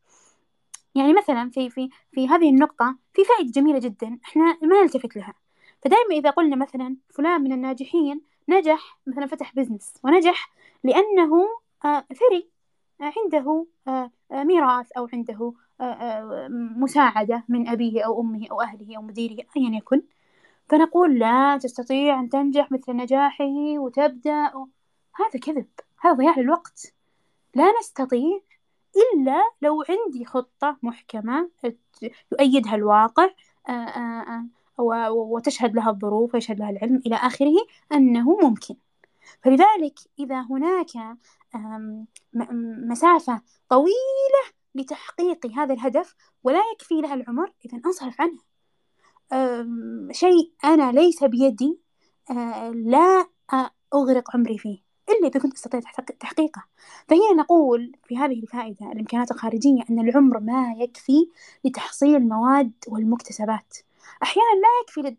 B: يعني مثلا في في في هذه النقطة في فائدة جميلة جدا. إحنا ما نلتفت لها. فدائما إذا قلنا مثلا فلان من الناجحين نجح مثلا فتح بزنس ونجح لأنه آه، ثري عنده آه، آه، ميراث أو عنده آه، مساعدة من أبيه أو أمه أو أهله أو مديره أيا يكن. فنقول لا تستطيع أن تنجح مثل نجاحه وتبدأ هذا كذب. هذا ضياع للوقت. لا نستطيع إلا لو عندي خطة محكمة يؤيدها الواقع وتشهد لها الظروف ويشهد لها العلم إلى آخره أنه ممكن. فلذلك إذا هناك مسافة طويلة لتحقيق هذا الهدف ولا يكفي لها العمر إذا أنصرف عنه شيء أنا ليس بيدي لا أغرق عمري فيه إلا إذا كنت أستطيع تحقيقه. فهنا نقول في هذه الفائدة الإمكانات الخارجية أن العمر ما يكفي لتحصيل المواد والمكتسبات. أحيانا لا يكفي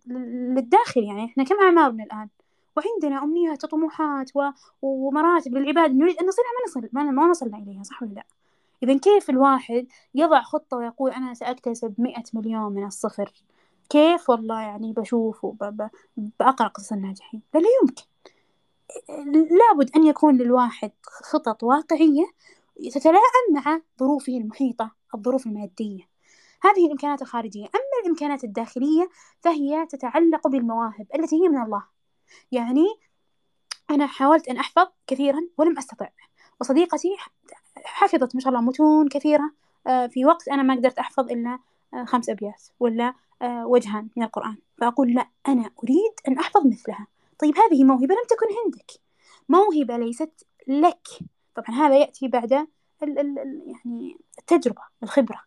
B: للداخل يعني إحنا كم أعمارنا الآن؟ وعندنا أمنيات وطموحات. ومراتب للعباد نريد أن نصلها ما نصل ما, وصلنا إليها صح ولا لا؟ إذا كيف الواحد يضع خطة ويقول أنا سأكتسب مئة مليون من الصفر؟ كيف والله يعني بشوف وبأقرأ قصص الناجحين. لا لا يمكن. لابد أن يكون للواحد خطط واقعية تتلائم مع ظروفه المحيطة الظروف المادية. هذه الإمكانات الخارجية. أما الإمكانات الداخلية فهي تتعلق بالمواهب التي هي من الله. يعني أنا حاولت أن أحفظ كثيرا ولم أستطع. وصديقتي حفظت ما شاء الله متون كثيرة. آه، في وقت أنا ما قدرت أحفظ إلا آه، خمس أبيات ولا آه، وجهان من القرآن. فأقول لا أنا أريد أن أحفظ مثلها. طيب هذه موهبة لم تكن عندك. موهبة ليست لك. طبعا هذا يأتي بعد يعني التجربة الخبرة.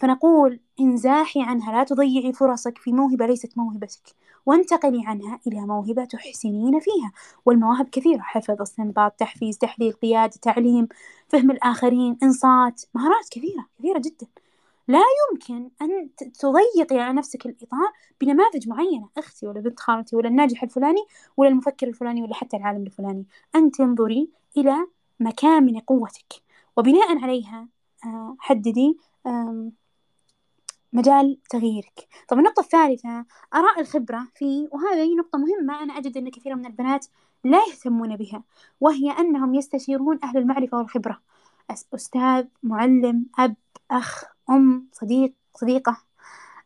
B: فنقول انزاحي عنها لا تضيعي فرصك في موهبة ليست موهبتك. وانتقلي عنها إلى موهبة تحسنين فيها. والمواهب كثيرة حفظ استنباط تحفيز تحليل قيادة تعليم فهم الآخرين إنصات مهارات كثيرة كثيرة جدا. لا يمكن أن تضيقي على نفسك الإطار بنماذج معينة أختي ولا بنت خالتي ولا الناجح الفلاني ولا المفكر الفلاني ولا حتى العالم الفلاني. أن تنظري إلى مكامن قوتك. وبناء عليها آه، حددي مجال تغييرك. طب النقطة الثالثة أراء الخبرة في وهذه نقطة مهمة أنا أجد أن كثير من البنات لا يهتمون بها وهي أنهم يستشيرون أهل المعرفة والخبرة. أستاذ معلم أب أخ أم صديق صديقة.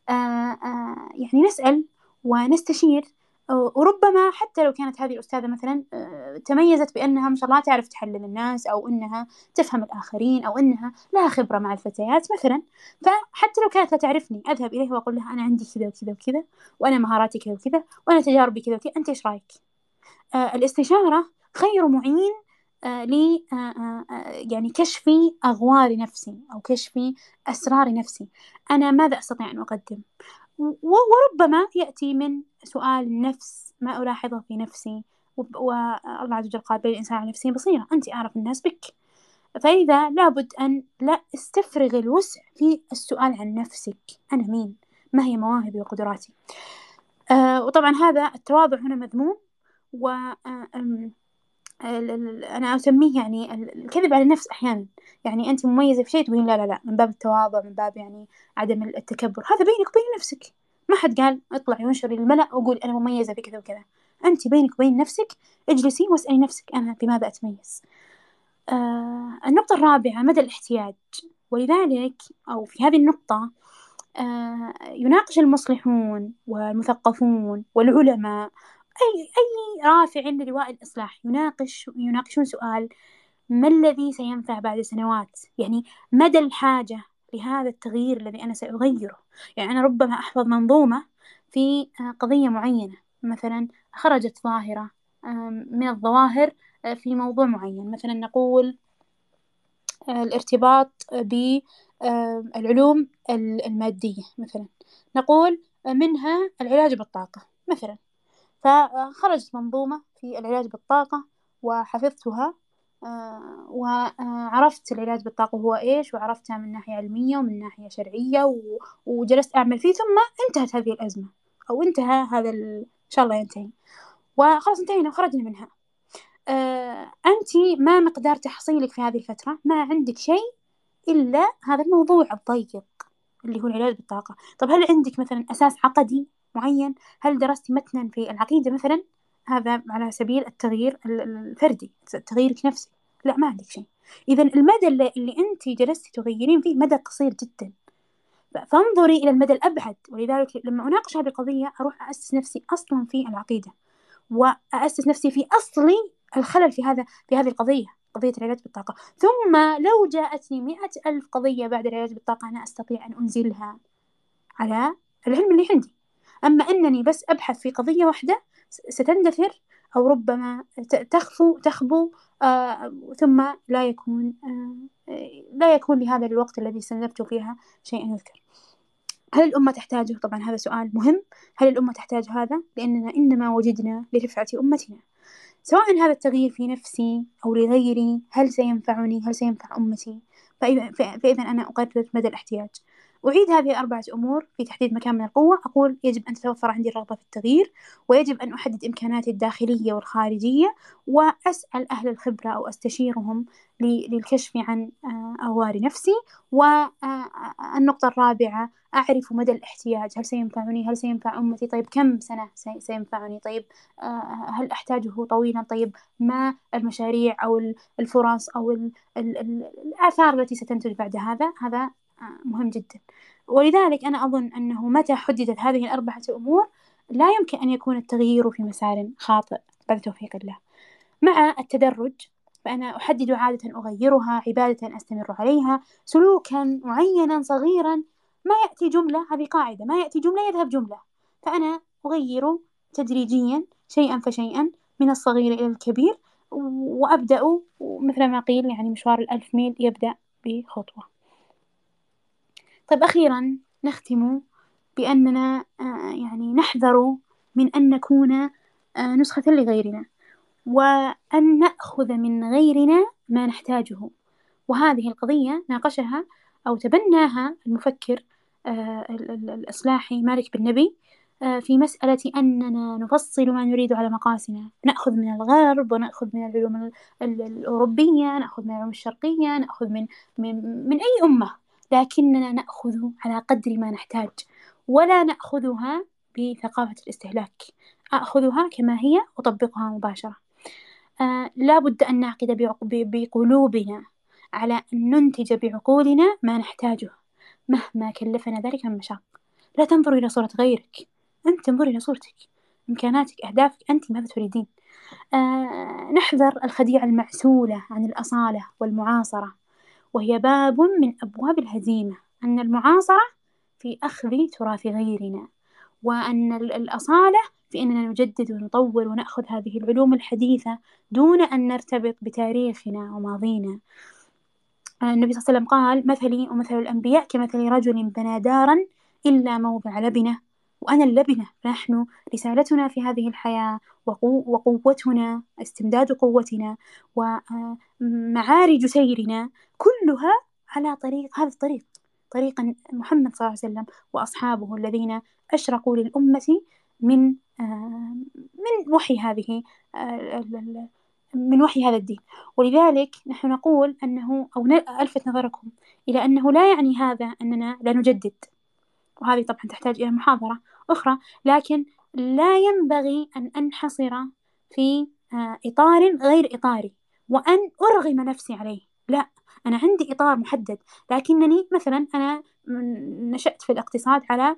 B: آآ آآ يعني نسأل ونستشير وربما حتى لو كانت هذه الأستاذة مثلا آه، تميزت بأنها ما شاء الله تعرف تحلل الناس أو أنها تفهم الآخرين أو أنها لها خبرة مع الفتيات مثلا. فحتى لو كانت لا تعرفني أذهب إليها وأقول لها أنا عندي كذا وكذا وكذا وأنا مهاراتي كذا وكذا وأنا تجاربي كذا وكذا أنت إيش رأيك؟ آه الاستشارة خير معين آه آه، يعني كشف أغوار نفسي أو كشف أسرار نفسي. أنا ماذا أستطيع أن أقدم؟ وربما يأتي من سؤال النفس ما ألاحظه في نفسي والله عز وجل قال بل الإنسان على نفسه بصيرة أنت أعرف الناس بك. فإذا لابد أن لا استفرغ الوسع في السؤال عن نفسك. أنا مين؟ ما هي مواهبي وقدراتي؟ آه وطبعا هذا التواضع هنا مذموم و آه أنا أسميه يعني الكذب على النفس أحيانا. يعني أنت مميزة في شيء تقولين لا لا لا من باب التواضع من باب يعني عدم التكبر. هذا بينك وبين نفسك. ما حد قال اطلعي وانشري للملأ وقولي أنا مميزة في كذا وكذا. أنت بينك وبين نفسك اجلسي واسألي نفسك أنا بماذا أتميز. آه النقطة الرابعة مدى الاحتياج. ولذلك أو في هذه النقطة آه يناقش المصلحون والمثقفون والعلماء أي أي رافع للواء الإصلاح يناقش يناقشون سؤال ما الذي سينفع بعد سنوات؟ يعني مدى الحاجة لهذا التغيير الذي أنا سأغيره؟ يعني أنا ربما أحفظ منظومة في قضية معينة. مثلا خرجت ظاهرة من الظواهر في موضوع معين. مثلا نقول الارتباط بالعلوم المادية مثلا. نقول منها العلاج بالطاقة مثلا. فخرجت منظومة في العلاج بالطاقة وحفظتها. آه، وعرفت العلاج بالطاقة هو إيش وعرفتها من ناحية علمية ومن ناحية شرعية وجلست أعمل فيه ثم انتهت هذه الأزمة أو انتهى هذا إن شاء الله ينتهي. وخلاص انتهينا وخرجنا منها. آه، أنت ما مقدار تحصيلك في هذه الفترة؟ ما عندك شيء إلا هذا الموضوع الضيق اللي هو العلاج بالطاقة. طب هل عندك مثلا أساس عقدي؟ معين؟ هل درست متنا في العقيدة مثلا؟ هذا على سبيل التغيير الفردي تغييرك نفسي. لا ما عندك شيء. إذا المدى اللي, اللي أنت جلستي تغيرين فيه مدى قصير جدا. فانظري إلى المدى الأبعد. ولذلك لما أناقش هذه القضية أروح أسس نفسي أصلا في العقيدة. وأسس نفسي في أصل الخلل في هذا في هذه القضية قضية العلاج بالطاقة. ثم لو جاءتني مئة ألف قضية بعد العلاج بالطاقة أنا أستطيع أن أنزلها على العلم اللي عندي. أما أنني بس أبحث في قضية واحدة ستندثر أو ربما تخفو تخبو آه ثم لا يكون آه لا يكون لهذا الوقت الذي استنزفت فيها شيء يذكر هل الأمة تحتاجه؟ طبعا هذا سؤال مهم هل الأمة تحتاج هذا؟ لأننا إنما وجدنا لرفعة أمتنا سواء هذا التغيير في نفسي أو لغيري هل سينفعني؟ هل سينفع أمتي؟ فإذا, أنا أقرر مدى الاحتياج أعيد هذه أربعة أمور في تحديد مكان من القوة. أقول يجب أن تتوفر عندي الرغبة في التغيير ويجب أن أحدد إمكاناتي الداخلية والخارجية وأسأل أهل الخبرة أو أستشيرهم للكشف عن آه، أغوار نفسي والنقطة الرابعة أعرف مدى الاحتياج. هل سينفعني؟ هل سينفع أمتي؟ طيب كم سنة سينفعني؟ طيب آه، هل أحتاجه طويلا؟ طيب ما المشاريع أو الفرص أو الآثار التي ستنتج بعد هذا؟ هذا مهم جدا. ولذلك أنا أظن أنه متى حددت هذه الأربعة أمور لا يمكن أن يكون التغيير في مسار خاطئ. بعد توفيق الله. مع التدرج فأنا أحدد عادة أغيرها عبادة أستمر عليها سلوكا معينا صغيرا ما يأتي جملة هذه قاعدة ما يأتي جملة يذهب جملة. فأنا أغير تدريجيا شيئا فشيئا من الصغير إلى الكبير وأبدأ مثل ما قيل يعني مشوار الألف ميل يبدأ بخطوة. طيب أخيرا نختم بأننا آه، يعني نحذر من أن نكون آه، نسخة لغيرنا وأن نأخذ من غيرنا ما نحتاجه. وهذه القضية ناقشها أو تبناها المفكر آه، الإصلاحي مالك بن نبي في مسألة أننا نفصل ما نريد على مقاسنا. نأخذ من الغرب ونأخذ من العلوم الأوروبية نأخذ من العلوم الشرقية نأخذ من, من, من أي أمة. لكننا نأخذ على قدر ما نحتاج ولا نأخذها بثقافة الاستهلاك. أخذها كما هي وأطبقها مباشرة. آه لا بد أن نعقد بقلوبنا على أن ننتج بعقولنا ما نحتاجه مهما كلفنا ذلك من مشاق. لا تنظر إلى صورة غيرك. أنت انظر إلى صورتك. إمكاناتك أهدافك أنت ماذا تريدين؟ آه نحذر الخديعة المعسولة عن الأصالة والمعاصرة. وهي باب من أبواب الهزيمة أن المعاصرة في أخذ تراث غيرنا وأن الأصالة في أننا نجدد ونطور ونأخذ هذه العلوم الحديثة دون أن نرتبط بتاريخنا وماضينا. النبي صلى الله عليه وسلم قال مثلي ومثل الأنبياء كمثل رجل بنى دارا إلا موضع لبنة وأنا اللبنة نحن رسالتنا في هذه الحياة وقوتنا استمداد قوتنا ومعارج سيرنا كلها على طريق هذا الطريق طريق محمد صلى الله عليه وسلم وأصحابه الذين أشرقوا للأمة من من وحي هذه من وحي هذا الدين. ولذلك نحن نقول أنه أو ألفت نظركم إلى أنه لا يعني هذا أننا لا نجدد. وهذه طبعا تحتاج إلى محاضرة أخرى لكن لا ينبغي أن أنحصر في آه، إطار غير إطاري وأن أرغم نفسي عليه. لا. أنا عندي إطار محدد لكنني مثلا أنا نشأت في الاقتصاد على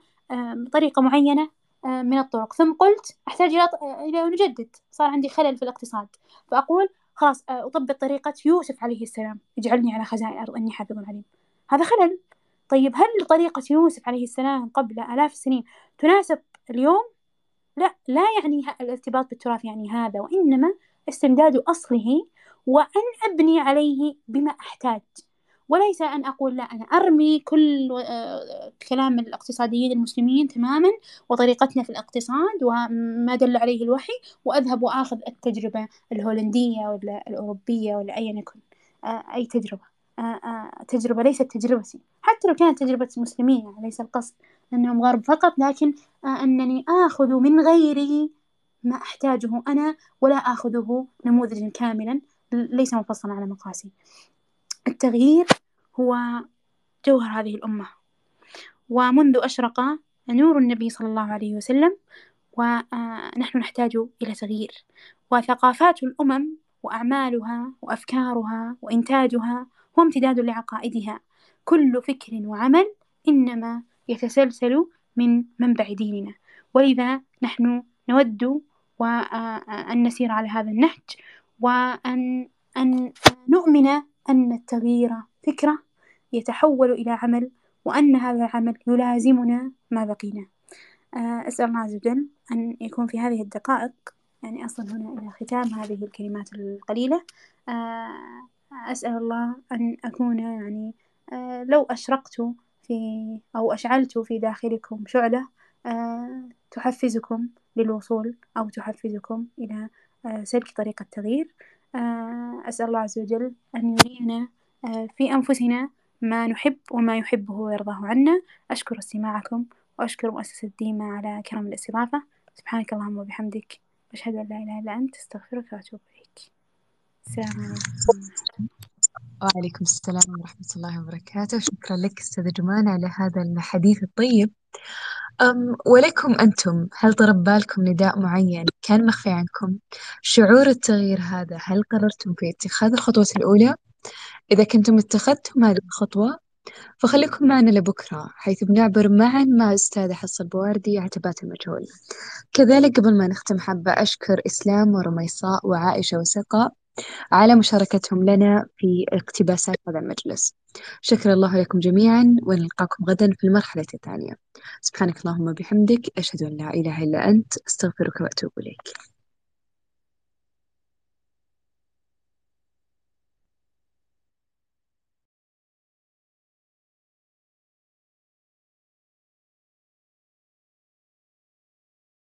B: طريقة معينة من الطرق ثم قلت أحتاج إلى إلى نجدد صار عندي خلل في الاقتصاد فأقول خلاص آه، أطبق طريقة يوسف عليه السلام اجعلني على خزائن الأرض إني حافظ عليم هذا خلل طيب هل طريقة يوسف عليه السلام قبل آلاف السنين تناسب اليوم؟ لا لا يعني الارتباط بالتراث يعني هذا وإنما استمداد أصله وأن أبني عليه بما أحتاج. وليس أن أقول لا أنا أرمي كل آه، كلام الاقتصاديين المسلمين تماما وطريقتنا في الاقتصاد وما دل عليه الوحي وأذهب وآخذ التجربة الهولندية ولا الأوروبية ولا أيا يكن آه، أي تجربة آه، تجربة ليست تجربتي حتى لو كانت تجربة مسلمين يعني ليس القصد أنهم غرب فقط لكن أنني آخذ من غيري ما أحتاجه أنا ولا آخذه نموذجا كاملا. ليس مفصلا على مقاسي. التغيير هو جوهر هذه الأمة. ومنذ أشرق نور النبي صلى الله عليه وسلم ونحن نحتاج إلى تغيير. وثقافات الأمم وأعمالها وأفكارها وإنتاجها هو امتداد لعقائدها. كل فكر وعمل إنما يتسلسل من منبع ديننا. ولذا نحن نود وأن نسير على هذا النهج وأن أن نؤمن أن التغيير فكرة يتحول إلى عمل وأن هذا العمل يلازمنا ما بقينا. آه، أسأل الله عز وجل أن يكون في هذه الدقائق يعني أصل هنا إلى ختام هذه الكلمات القليلة. آه، أسأل الله أن أكون يعني آه، لو أشرقت في أو أشعلت في داخلكم شعلة تحفزكم للوصول أو تحفزكم إلى سلك طريق التغيير. آه، أسأل الله عز وجل أن يرينا آه، في أنفسنا ما نحب وما يحبه ويرضاه عنا. أشكر استماعكم وأشكر مؤسسة ديما على كرم الاستضافة. سبحانك اللهم وبحمدك. أشهد أن لا إله إلا أنت أستغفرك وأتوب إليك. السلام عليكم.
A: وعليكم السلام ورحمة الله وبركاته. شكرا لك أستاذة جمان على هذا الحديث الطيب. أم ولكم أنتم هل ضرب بالكم نداء معين كان مخفي عنكم؟ شعور التغيير هذا هل قررتم في اتخاذ الخطوة الأولى؟ إذا كنتم اتخذتم هذه الخطوة فخليكم معنا لبكرة حيث بنعبر معا مع أستاذة حصة البواردي عتبات المجهول كذلك قبل ما نختم حابة أشكر إسلام ورميصاء وعائشة وسقاء على مشاركتهم لنا في اقتباسات هذا المجلس شكر الله لكم جميعا ونلقاكم غدا في المرحلة الثانية. سبحانك اللهم وبحمدك أشهد أن لا إله إلا أنت أستغفرك وأتوب إليك.